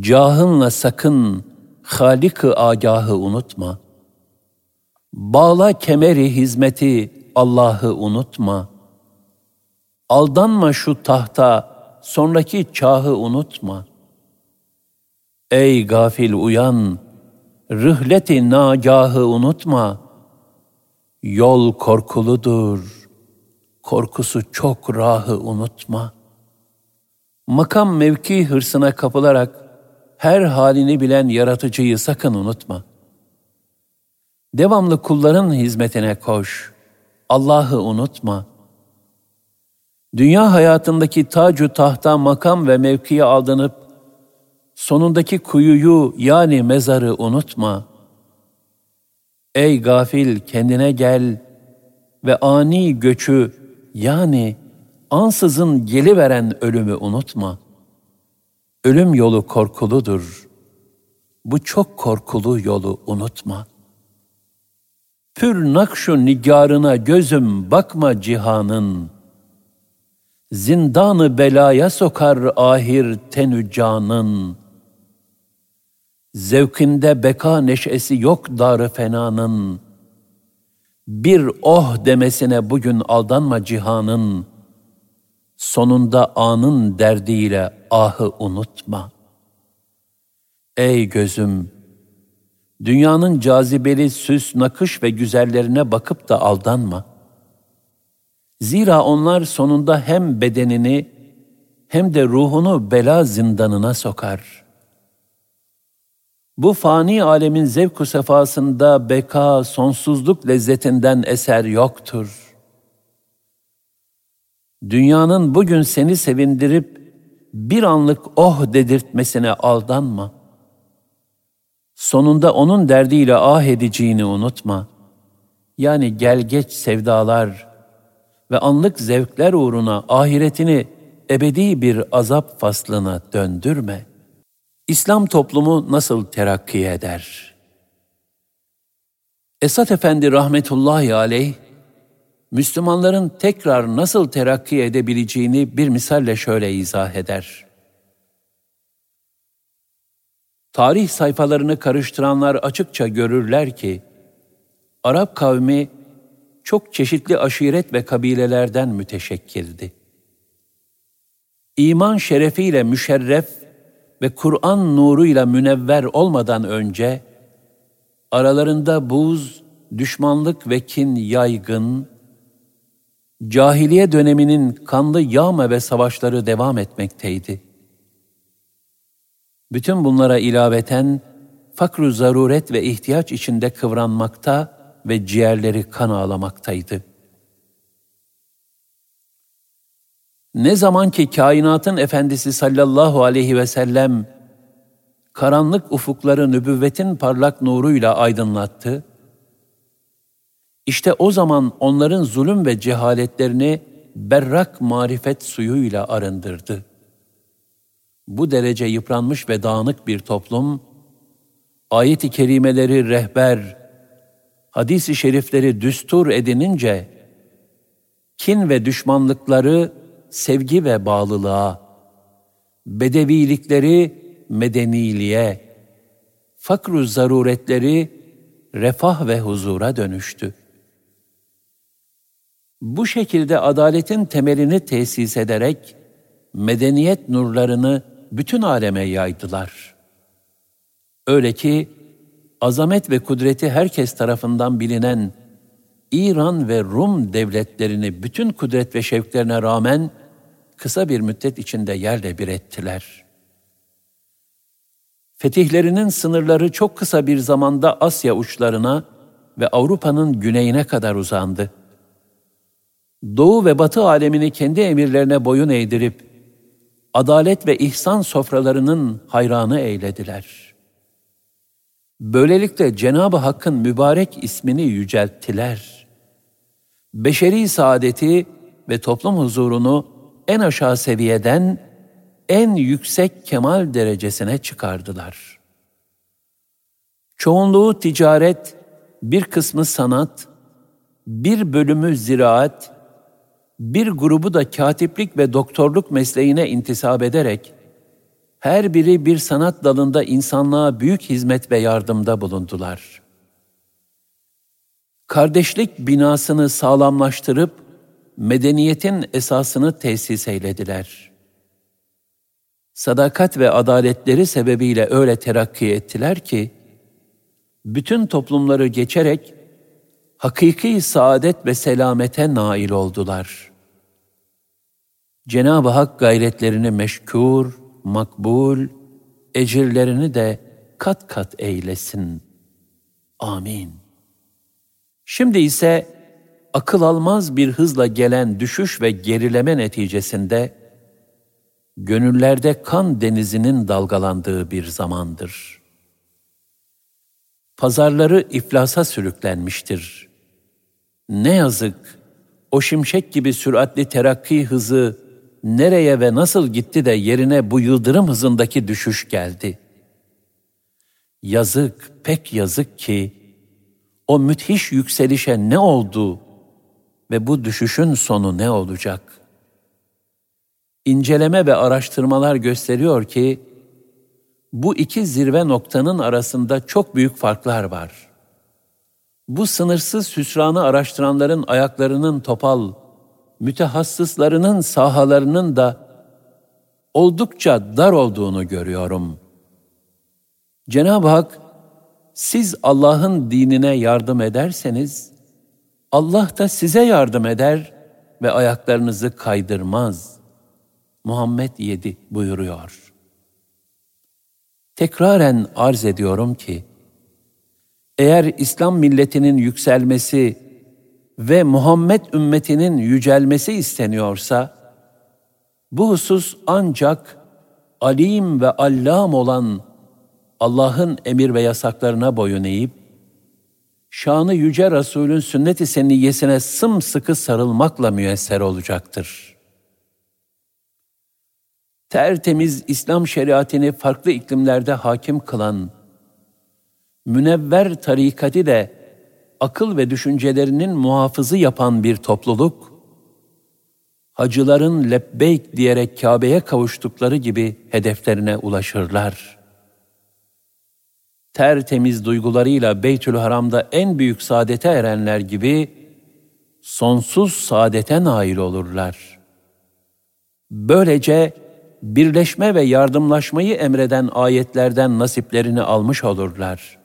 Cahınla sakın Halik-ı agahı unutma. Bağla kemeri hizmeti Allah'ı unutma. Aldanma şu tahta, sonraki çahı unutma. Ey gafil uyan, rıhleti nagahı unutma. Yol korkuludur, korkusu çok rahı unutma. Makam mevki hırsına kapılarak her halini bilen yaratıcıyı sakın unutma. Devamlı kulların hizmetine koş. Allah'ı unutma. Dünya hayatındaki tacu tahta makam ve mevkiye aldanıp sonundaki kuyuyu yani mezarı unutma. Ey gafil kendine gel ve ani göçü yani ansızın geliveren ölümü unutma. Ölüm yolu korkuludur. Bu çok korkulu yolu unutma. Pür nakşu nigarına gözüm bakma cihanın. Zindanı belaya sokar ahir tenü canın. Zevkinde beka neşesi yok darı fenanın. Bir oh demesine bugün aldanma cihanın.'' sonunda anın derdiyle ahı unutma. Ey gözüm, dünyanın cazibeli süs, nakış ve güzellerine bakıp da aldanma. Zira onlar sonunda hem bedenini hem de ruhunu bela zindanına sokar. Bu fani alemin zevk sefasında beka, sonsuzluk lezzetinden eser yoktur.'' Dünyanın bugün seni sevindirip bir anlık oh dedirtmesine aldanma. Sonunda onun derdiyle ah edeceğini unutma. Yani gel geç sevdalar ve anlık zevkler uğruna ahiretini ebedi bir azap faslına döndürme. İslam toplumu nasıl terakki eder? Esat Efendi rahmetullahi aleyh Müslümanların tekrar nasıl terakki edebileceğini bir misalle şöyle izah eder. Tarih sayfalarını karıştıranlar açıkça görürler ki, Arap kavmi çok çeşitli aşiret ve kabilelerden müteşekkildi. İman şerefiyle müşerref ve Kur'an nuruyla münevver olmadan önce, aralarında buz, düşmanlık ve kin yaygın, cahiliye döneminin kanlı yağma ve savaşları devam etmekteydi. Bütün bunlara ilaveten fakru zaruret ve ihtiyaç içinde kıvranmakta ve ciğerleri kan ağlamaktaydı. Ne zaman ki kainatın efendisi sallallahu aleyhi ve sellem karanlık ufukları nübüvvetin parlak nuruyla aydınlattı, işte o zaman onların zulüm ve cehaletlerini berrak marifet suyuyla arındırdı. Bu derece yıpranmış ve dağınık bir toplum, ayet-i kerimeleri rehber, hadis-i şerifleri düstur edinince, kin ve düşmanlıkları sevgi ve bağlılığa, bedevilikleri medeniliğe, fakru zaruretleri refah ve huzura dönüştü. Bu şekilde adaletin temelini tesis ederek medeniyet nurlarını bütün aleme yaydılar. Öyle ki azamet ve kudreti herkes tarafından bilinen İran ve Rum devletlerini bütün kudret ve şevklerine rağmen kısa bir müddet içinde yerle bir ettiler. Fetihlerinin sınırları çok kısa bir zamanda Asya uçlarına ve Avrupa'nın güneyine kadar uzandı. Doğu ve Batı alemini kendi emirlerine boyun eğdirip, adalet ve ihsan sofralarının hayranı eylediler. Böylelikle Cenab-ı Hakk'ın mübarek ismini yücelttiler. Beşeri saadeti ve toplum huzurunu en aşağı seviyeden en yüksek kemal derecesine çıkardılar. Çoğunluğu ticaret, bir kısmı sanat, bir bölümü ziraat, bir grubu da katiplik ve doktorluk mesleğine intisap ederek, her biri bir sanat dalında insanlığa büyük hizmet ve yardımda bulundular. Kardeşlik binasını sağlamlaştırıp, medeniyetin esasını tesis eylediler. Sadakat ve adaletleri sebebiyle öyle terakki ettiler ki, bütün toplumları geçerek hakiki saadet ve selamete nail oldular. Cenab-ı Hak gayretlerini meşkur, makbul, ecirlerini de kat kat eylesin. Amin. Şimdi ise akıl almaz bir hızla gelen düşüş ve gerileme neticesinde gönüllerde kan denizinin dalgalandığı bir zamandır. Pazarları iflasa sürüklenmiştir. Ne yazık o şimşek gibi süratli terakki hızı nereye ve nasıl gitti de yerine bu yıldırım hızındaki düşüş geldi. Yazık, pek yazık ki o müthiş yükselişe ne oldu ve bu düşüşün sonu ne olacak? İnceleme ve araştırmalar gösteriyor ki bu iki zirve noktanın arasında çok büyük farklar var. Bu sınırsız hüsranı araştıranların ayaklarının topal, mütehassıslarının sahalarının da oldukça dar olduğunu görüyorum. Cenab-ı Hak, siz Allah'ın dinine yardım ederseniz, Allah da size yardım eder ve ayaklarınızı kaydırmaz. Muhammed 7 buyuruyor. Tekraren arz ediyorum ki, eğer İslam milletinin yükselmesi ve Muhammed ümmetinin yücelmesi isteniyorsa, bu husus ancak alim ve allam olan Allah'ın emir ve yasaklarına boyun eğip, şanı yüce Resulün sünnet-i seniyyesine sımsıkı sarılmakla müyesser olacaktır. Tertemiz İslam şeriatini farklı iklimlerde hakim kılan, münevver tarikati de akıl ve düşüncelerinin muhafızı yapan bir topluluk, hacıların lebbeyk diyerek Kabe'ye kavuştukları gibi hedeflerine ulaşırlar. Tertemiz duygularıyla Beytül Haram'da en büyük saadete erenler gibi sonsuz saadete nail olurlar. Böylece birleşme ve yardımlaşmayı emreden ayetlerden nasiplerini almış olurlar.''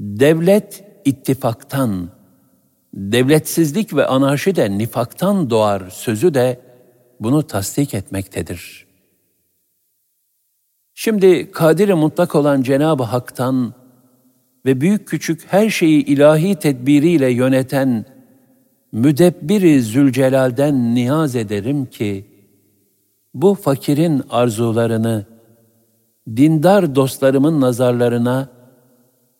Devlet ittifaktan, devletsizlik ve anarşi de nifaktan doğar sözü de bunu tasdik etmektedir. Şimdi kadiri mutlak olan Cenab-ı Hak'tan ve büyük küçük her şeyi ilahi tedbiriyle yöneten müdebbiri Zülcelal'den niyaz ederim ki, bu fakirin arzularını, dindar dostlarımın nazarlarına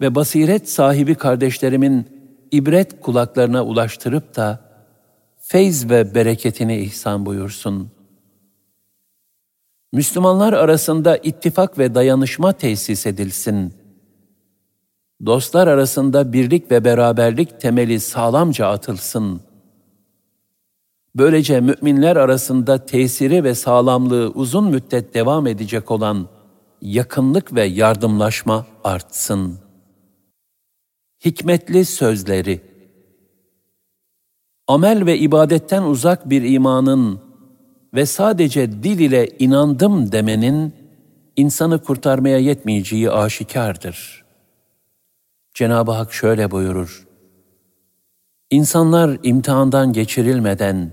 ve basiret sahibi kardeşlerimin ibret kulaklarına ulaştırıp da feyz ve bereketini ihsan buyursun. Müslümanlar arasında ittifak ve dayanışma tesis edilsin. Dostlar arasında birlik ve beraberlik temeli sağlamca atılsın. Böylece müminler arasında tesiri ve sağlamlığı uzun müddet devam edecek olan yakınlık ve yardımlaşma artsın.'' Hikmetli sözleri. Amel ve ibadetten uzak bir imanın ve sadece dil ile inandım demenin insanı kurtarmaya yetmeyeceği aşikardır. Cenab-ı Hak şöyle buyurur. İnsanlar imtihandan geçirilmeden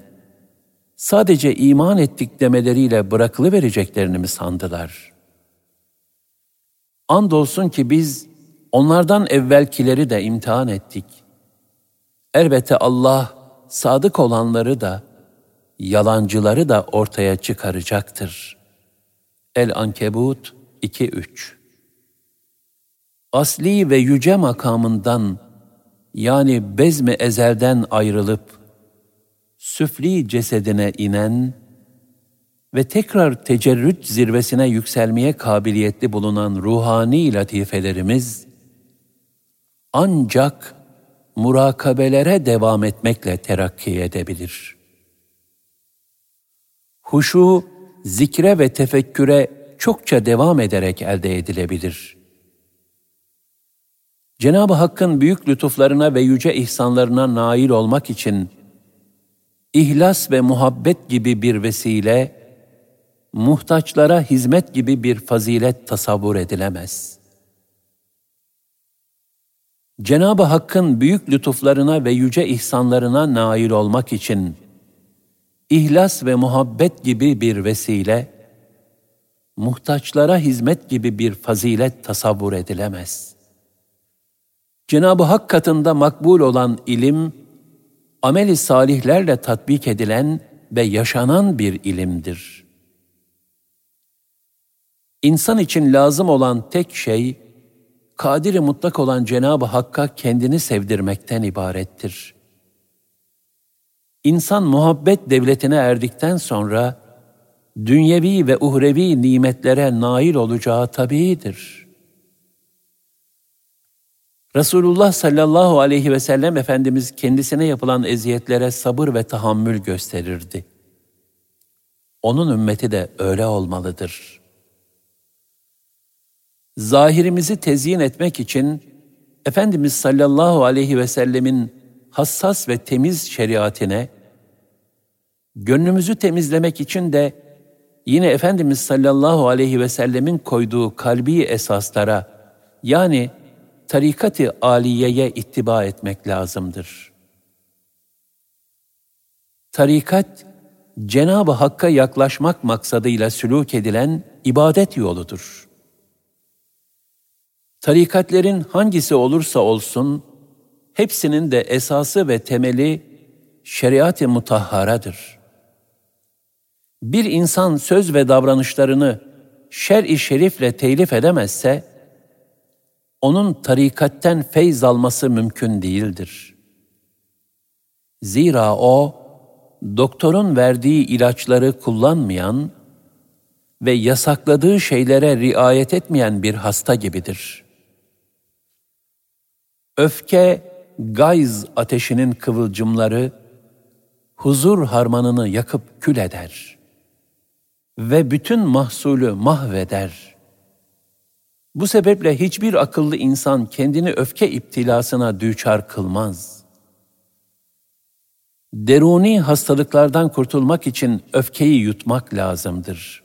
sadece iman ettik demeleriyle bırakılıvereceklerini mi sandılar? Andolsun ki biz Onlardan evvelkileri de imtihan ettik. Elbette Allah sadık olanları da, yalancıları da ortaya çıkaracaktır. El-Ankebut 2-3 Asli ve yüce makamından, yani bezmi ezelden ayrılıp, süfli cesedine inen ve tekrar tecerrüt zirvesine yükselmeye kabiliyetli bulunan ruhani latifelerimiz, ancak murakabelere devam etmekle terakki edebilir. Huşu, zikre ve tefekküre çokça devam ederek elde edilebilir. Cenab-ı Hakk'ın büyük lütuflarına ve yüce ihsanlarına nail olmak için ihlas ve muhabbet gibi bir vesile, muhtaçlara hizmet gibi bir fazilet tasavvur edilemez. Cenab-ı Hakk'ın büyük lütuflarına ve yüce ihsanlarına nail olmak için ihlas ve muhabbet gibi bir vesile, muhtaçlara hizmet gibi bir fazilet tasavvur edilemez. Cenab-ı Hak katında makbul olan ilim, ameli salihlerle tatbik edilen ve yaşanan bir ilimdir. İnsan için lazım olan tek şey, kadiri mutlak olan Cenab-ı Hakk'a kendini sevdirmekten ibarettir. İnsan muhabbet devletine erdikten sonra, dünyevi ve uhrevi nimetlere nail olacağı tabiidir. Resulullah sallallahu aleyhi ve sellem Efendimiz kendisine yapılan eziyetlere sabır ve tahammül gösterirdi. Onun ümmeti de öyle olmalıdır. Zahirimizi tezyin etmek için Efendimiz sallallahu aleyhi ve sellemin hassas ve temiz şeriatine, gönlümüzü temizlemek için de yine Efendimiz sallallahu aleyhi ve sellemin koyduğu kalbi esaslara yani tarikat-ı aliyeye ittiba etmek lazımdır. Tarikat, Cenab-ı Hakk'a yaklaşmak maksadıyla sülûk edilen ibadet yoludur. Tarikatlerin hangisi olursa olsun, hepsinin de esası ve temeli şeriat-ı mutahharadır. Bir insan söz ve davranışlarını şer-i şerifle telif edemezse, onun tarikatten feyz alması mümkün değildir. Zira o, doktorun verdiği ilaçları kullanmayan ve yasakladığı şeylere riayet etmeyen bir hasta gibidir. Öfke, gayz ateşinin kıvılcımları, huzur harmanını yakıp kül eder ve bütün mahsulü mahveder.'' Bu sebeple hiçbir akıllı insan kendini öfke iptilasına düçar kılmaz. Deruni hastalıklardan kurtulmak için öfkeyi yutmak lazımdır.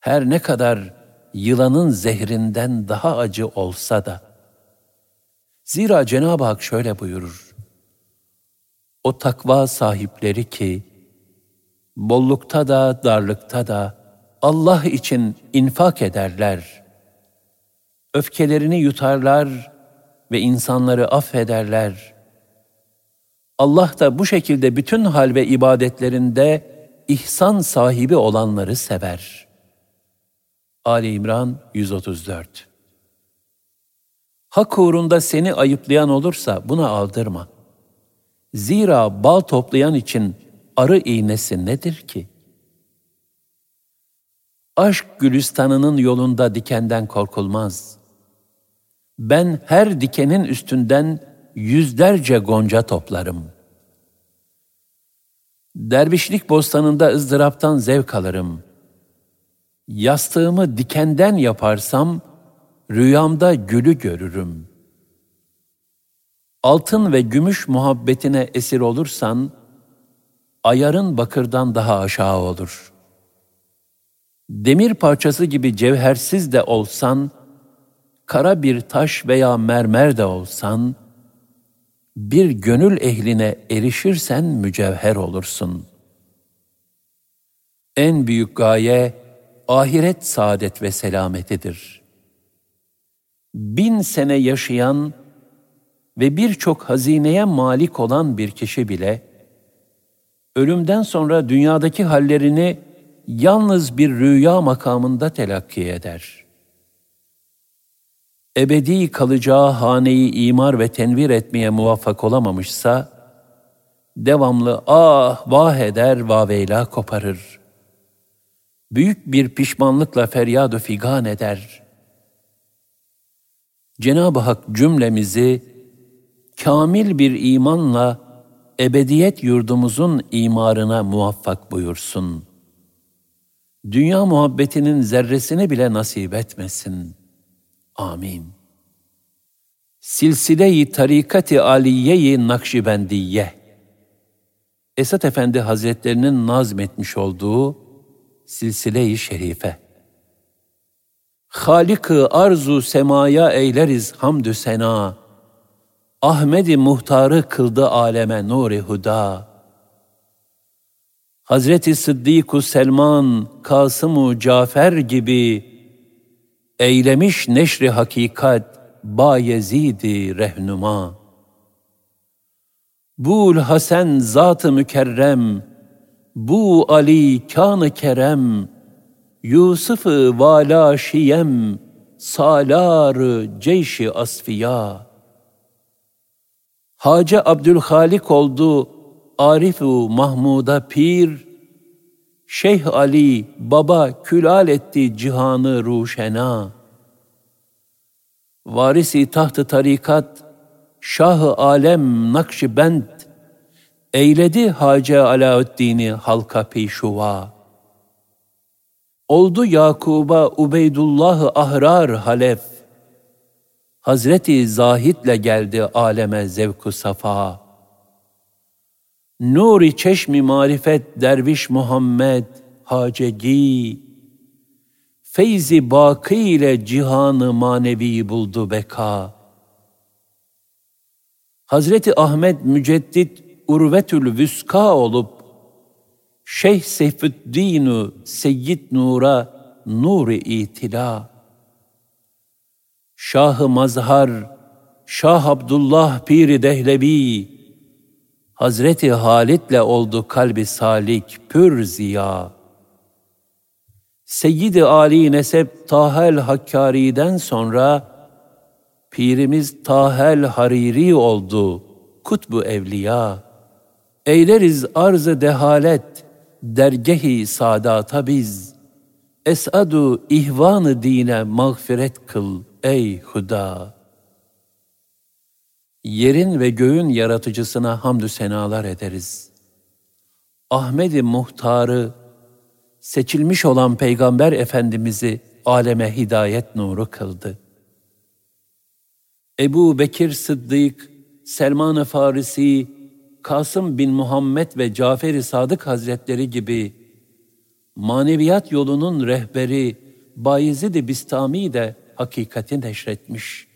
Her ne kadar yılanın zehrinden daha acı olsa da. Zira Cenab-ı Hak şöyle buyurur. O takva sahipleri ki, bollukta da darlıkta da Allah için infak ederler.'' öfkelerini yutarlar ve insanları affederler. Allah da bu şekilde bütün hal ve ibadetlerinde ihsan sahibi olanları sever. Ali İmran 134 Hak uğrunda seni ayıplayan olursa buna aldırma. Zira bal toplayan için arı iğnesi nedir ki? Aşk gülistanının yolunda dikenden korkulmaz.'' ben her dikenin üstünden yüzlerce gonca toplarım. Dervişlik bostanında ızdıraptan zevk alırım. Yastığımı dikenden yaparsam, rüyamda gülü görürüm. Altın ve gümüş muhabbetine esir olursan, ayarın bakırdan daha aşağı olur. Demir parçası gibi cevhersiz de olsan, kara bir taş veya mermer de olsan, bir gönül ehline erişirsen mücevher olursun. En büyük gaye, ahiret saadet ve selametidir. Bin sene yaşayan ve birçok hazineye malik olan bir kişi bile, ölümden sonra dünyadaki hallerini yalnız bir rüya makamında telakki eder.'' ebedi kalacağı haneyi imar ve tenvir etmeye muvaffak olamamışsa, devamlı ah vah eder vaveyla koparır. Büyük bir pişmanlıkla feryadu figan eder. Cenab-ı Hak cümlemizi kamil bir imanla ebediyet yurdumuzun imarına muvaffak buyursun. Dünya muhabbetinin zerresini bile nasip etmesin. Amin. Silsile-i Tarikat-ı Aliye-i Nakşibendiye Esat Efendi Hazretlerinin nazmetmiş olduğu Silsile-i Şerife Halik-ı arzu semaya eyleriz hamdü sena. Ahmedi muhtarı kıldı aleme nuri huda. Hazreti Sıddık-ı Selman, Kasım-ı Cafer gibi eylemiş neşri hakikat Bayezid-i rehnuma. Bul Hasan zat-ı mükerrem, bu Ali kan-ı kerem, Yusuf-ı vala şiyem, salar ceyşi asfiya. Hacı Abdülhalik oldu, Arif-u Mahmud'a pir, Şeyh Ali baba külal etti cihanı ruşena. Varisi tahtı tarikat, Şah-ı Alem Nakşibend, eyledi Hacı Alaüddin'i halka peyşuva. Oldu Yakub'a Ubeydullah ahrar halef. Hazreti Zahid'le geldi aleme zevku safa. Nuri çeşmi marifet derviş Muhammed hacegi. Feyzi baki ile cihanı manevi buldu beka. Hazreti Ahmet Müceddit Urvetül Vüska olup Şeyh Seyfüddin Seyyid Nur'a Nuri itila. Şah-ı Mazhar, Şah Abdullah Piri Dehlevi, Hazreti Halit'le oldu kalbi salik pür ziya. Seyyid-i Ali Nesep Tahel Hakkari'den sonra Pirimiz Tahel Hariri oldu, kutbu evliya. Eyleriz arz-ı dehalet, dergehi sadata biz, esadu ihvanı dine mağfiret kıl ey Huda. Yerin ve göğün yaratıcısına hamdü senalar ederiz. Ahmedi Muhtar'ı, seçilmiş olan Peygamber Efendimiz'i aleme hidayet nuru kıldı. Ebu Bekir Sıddık, Selman-ı Farisi, Kasım bin Muhammed ve Cafer-i Sadık Hazretleri gibi maneviyat yolunun rehberi Bayezid-i Bistami de hakikati neşretmiş.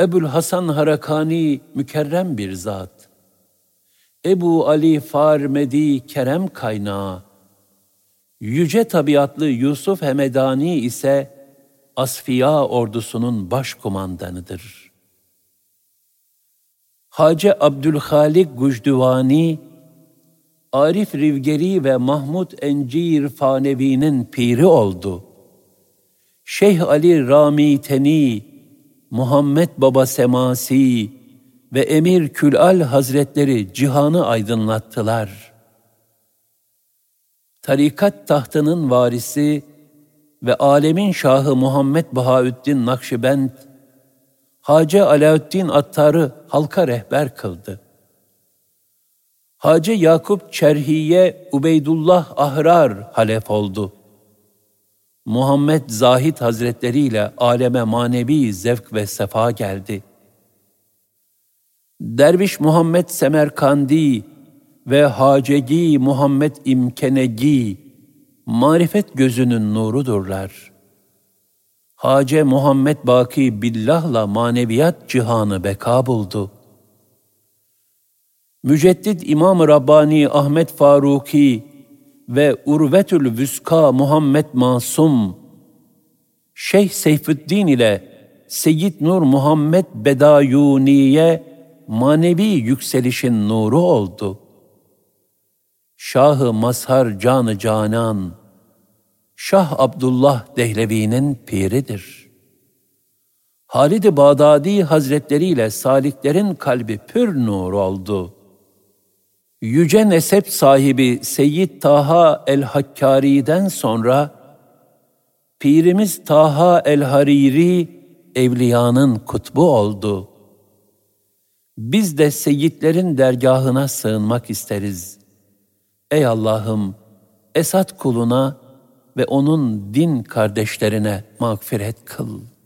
Ebul Hasan Harakani mükerrem bir zat. Ebu Ali Farmedi kerem kaynağı. Yüce tabiatlı Yusuf Hemedani ise Asfiya ordusunun başkumandanıdır.'' Hacı Abdülhalik Gucduvani, Arif Rivgeri ve Mahmud Encir Fanevi'nin piri oldu. Şeyh Ali Rami Teni, Muhammed Baba Semasi ve Emir Külal Hazretleri cihanı aydınlattılar. Tarikat tahtının varisi ve alemin şahı Muhammed Bahaüddin Nakşibend Hacı Alaaddin Attar'ı halka rehber kıldı. Hacı Yakup Çerhiye Ubeydullah Ahrar halef oldu. Muhammed Zahid Hazretleri ile aleme manevi zevk ve sefa geldi. Derviş Muhammed Semerkandi ve Hacegi Muhammed İmkenegi marifet gözünün nurudurlar.'' Hace Muhammed Baki Billah'la maneviyat cihanı beka buldu. Müceddit İmam-ı Rabbani Ahmet Faruki ve Urvetül Vüska Muhammed Masum, Şeyh Seyfüddin ile Seyyid Nur Muhammed Bedayuniye manevi yükselişin nuru oldu. Şahı Mazhar Canı Canan, Şah Abdullah Dehlevi'nin piridir. Halid-i Bağdadi Hazretleri ile saliklerin kalbi pür nur oldu. Yüce nesep sahibi Seyyid Taha el-Hakkari'den sonra Pirimiz Taha el-Hariri evliyanın kutbu oldu. Biz de seyitlerin dergahına sığınmak isteriz. Ey Allah'ım, Esat kuluna ve onun din kardeşlerine mağfiret kıl.''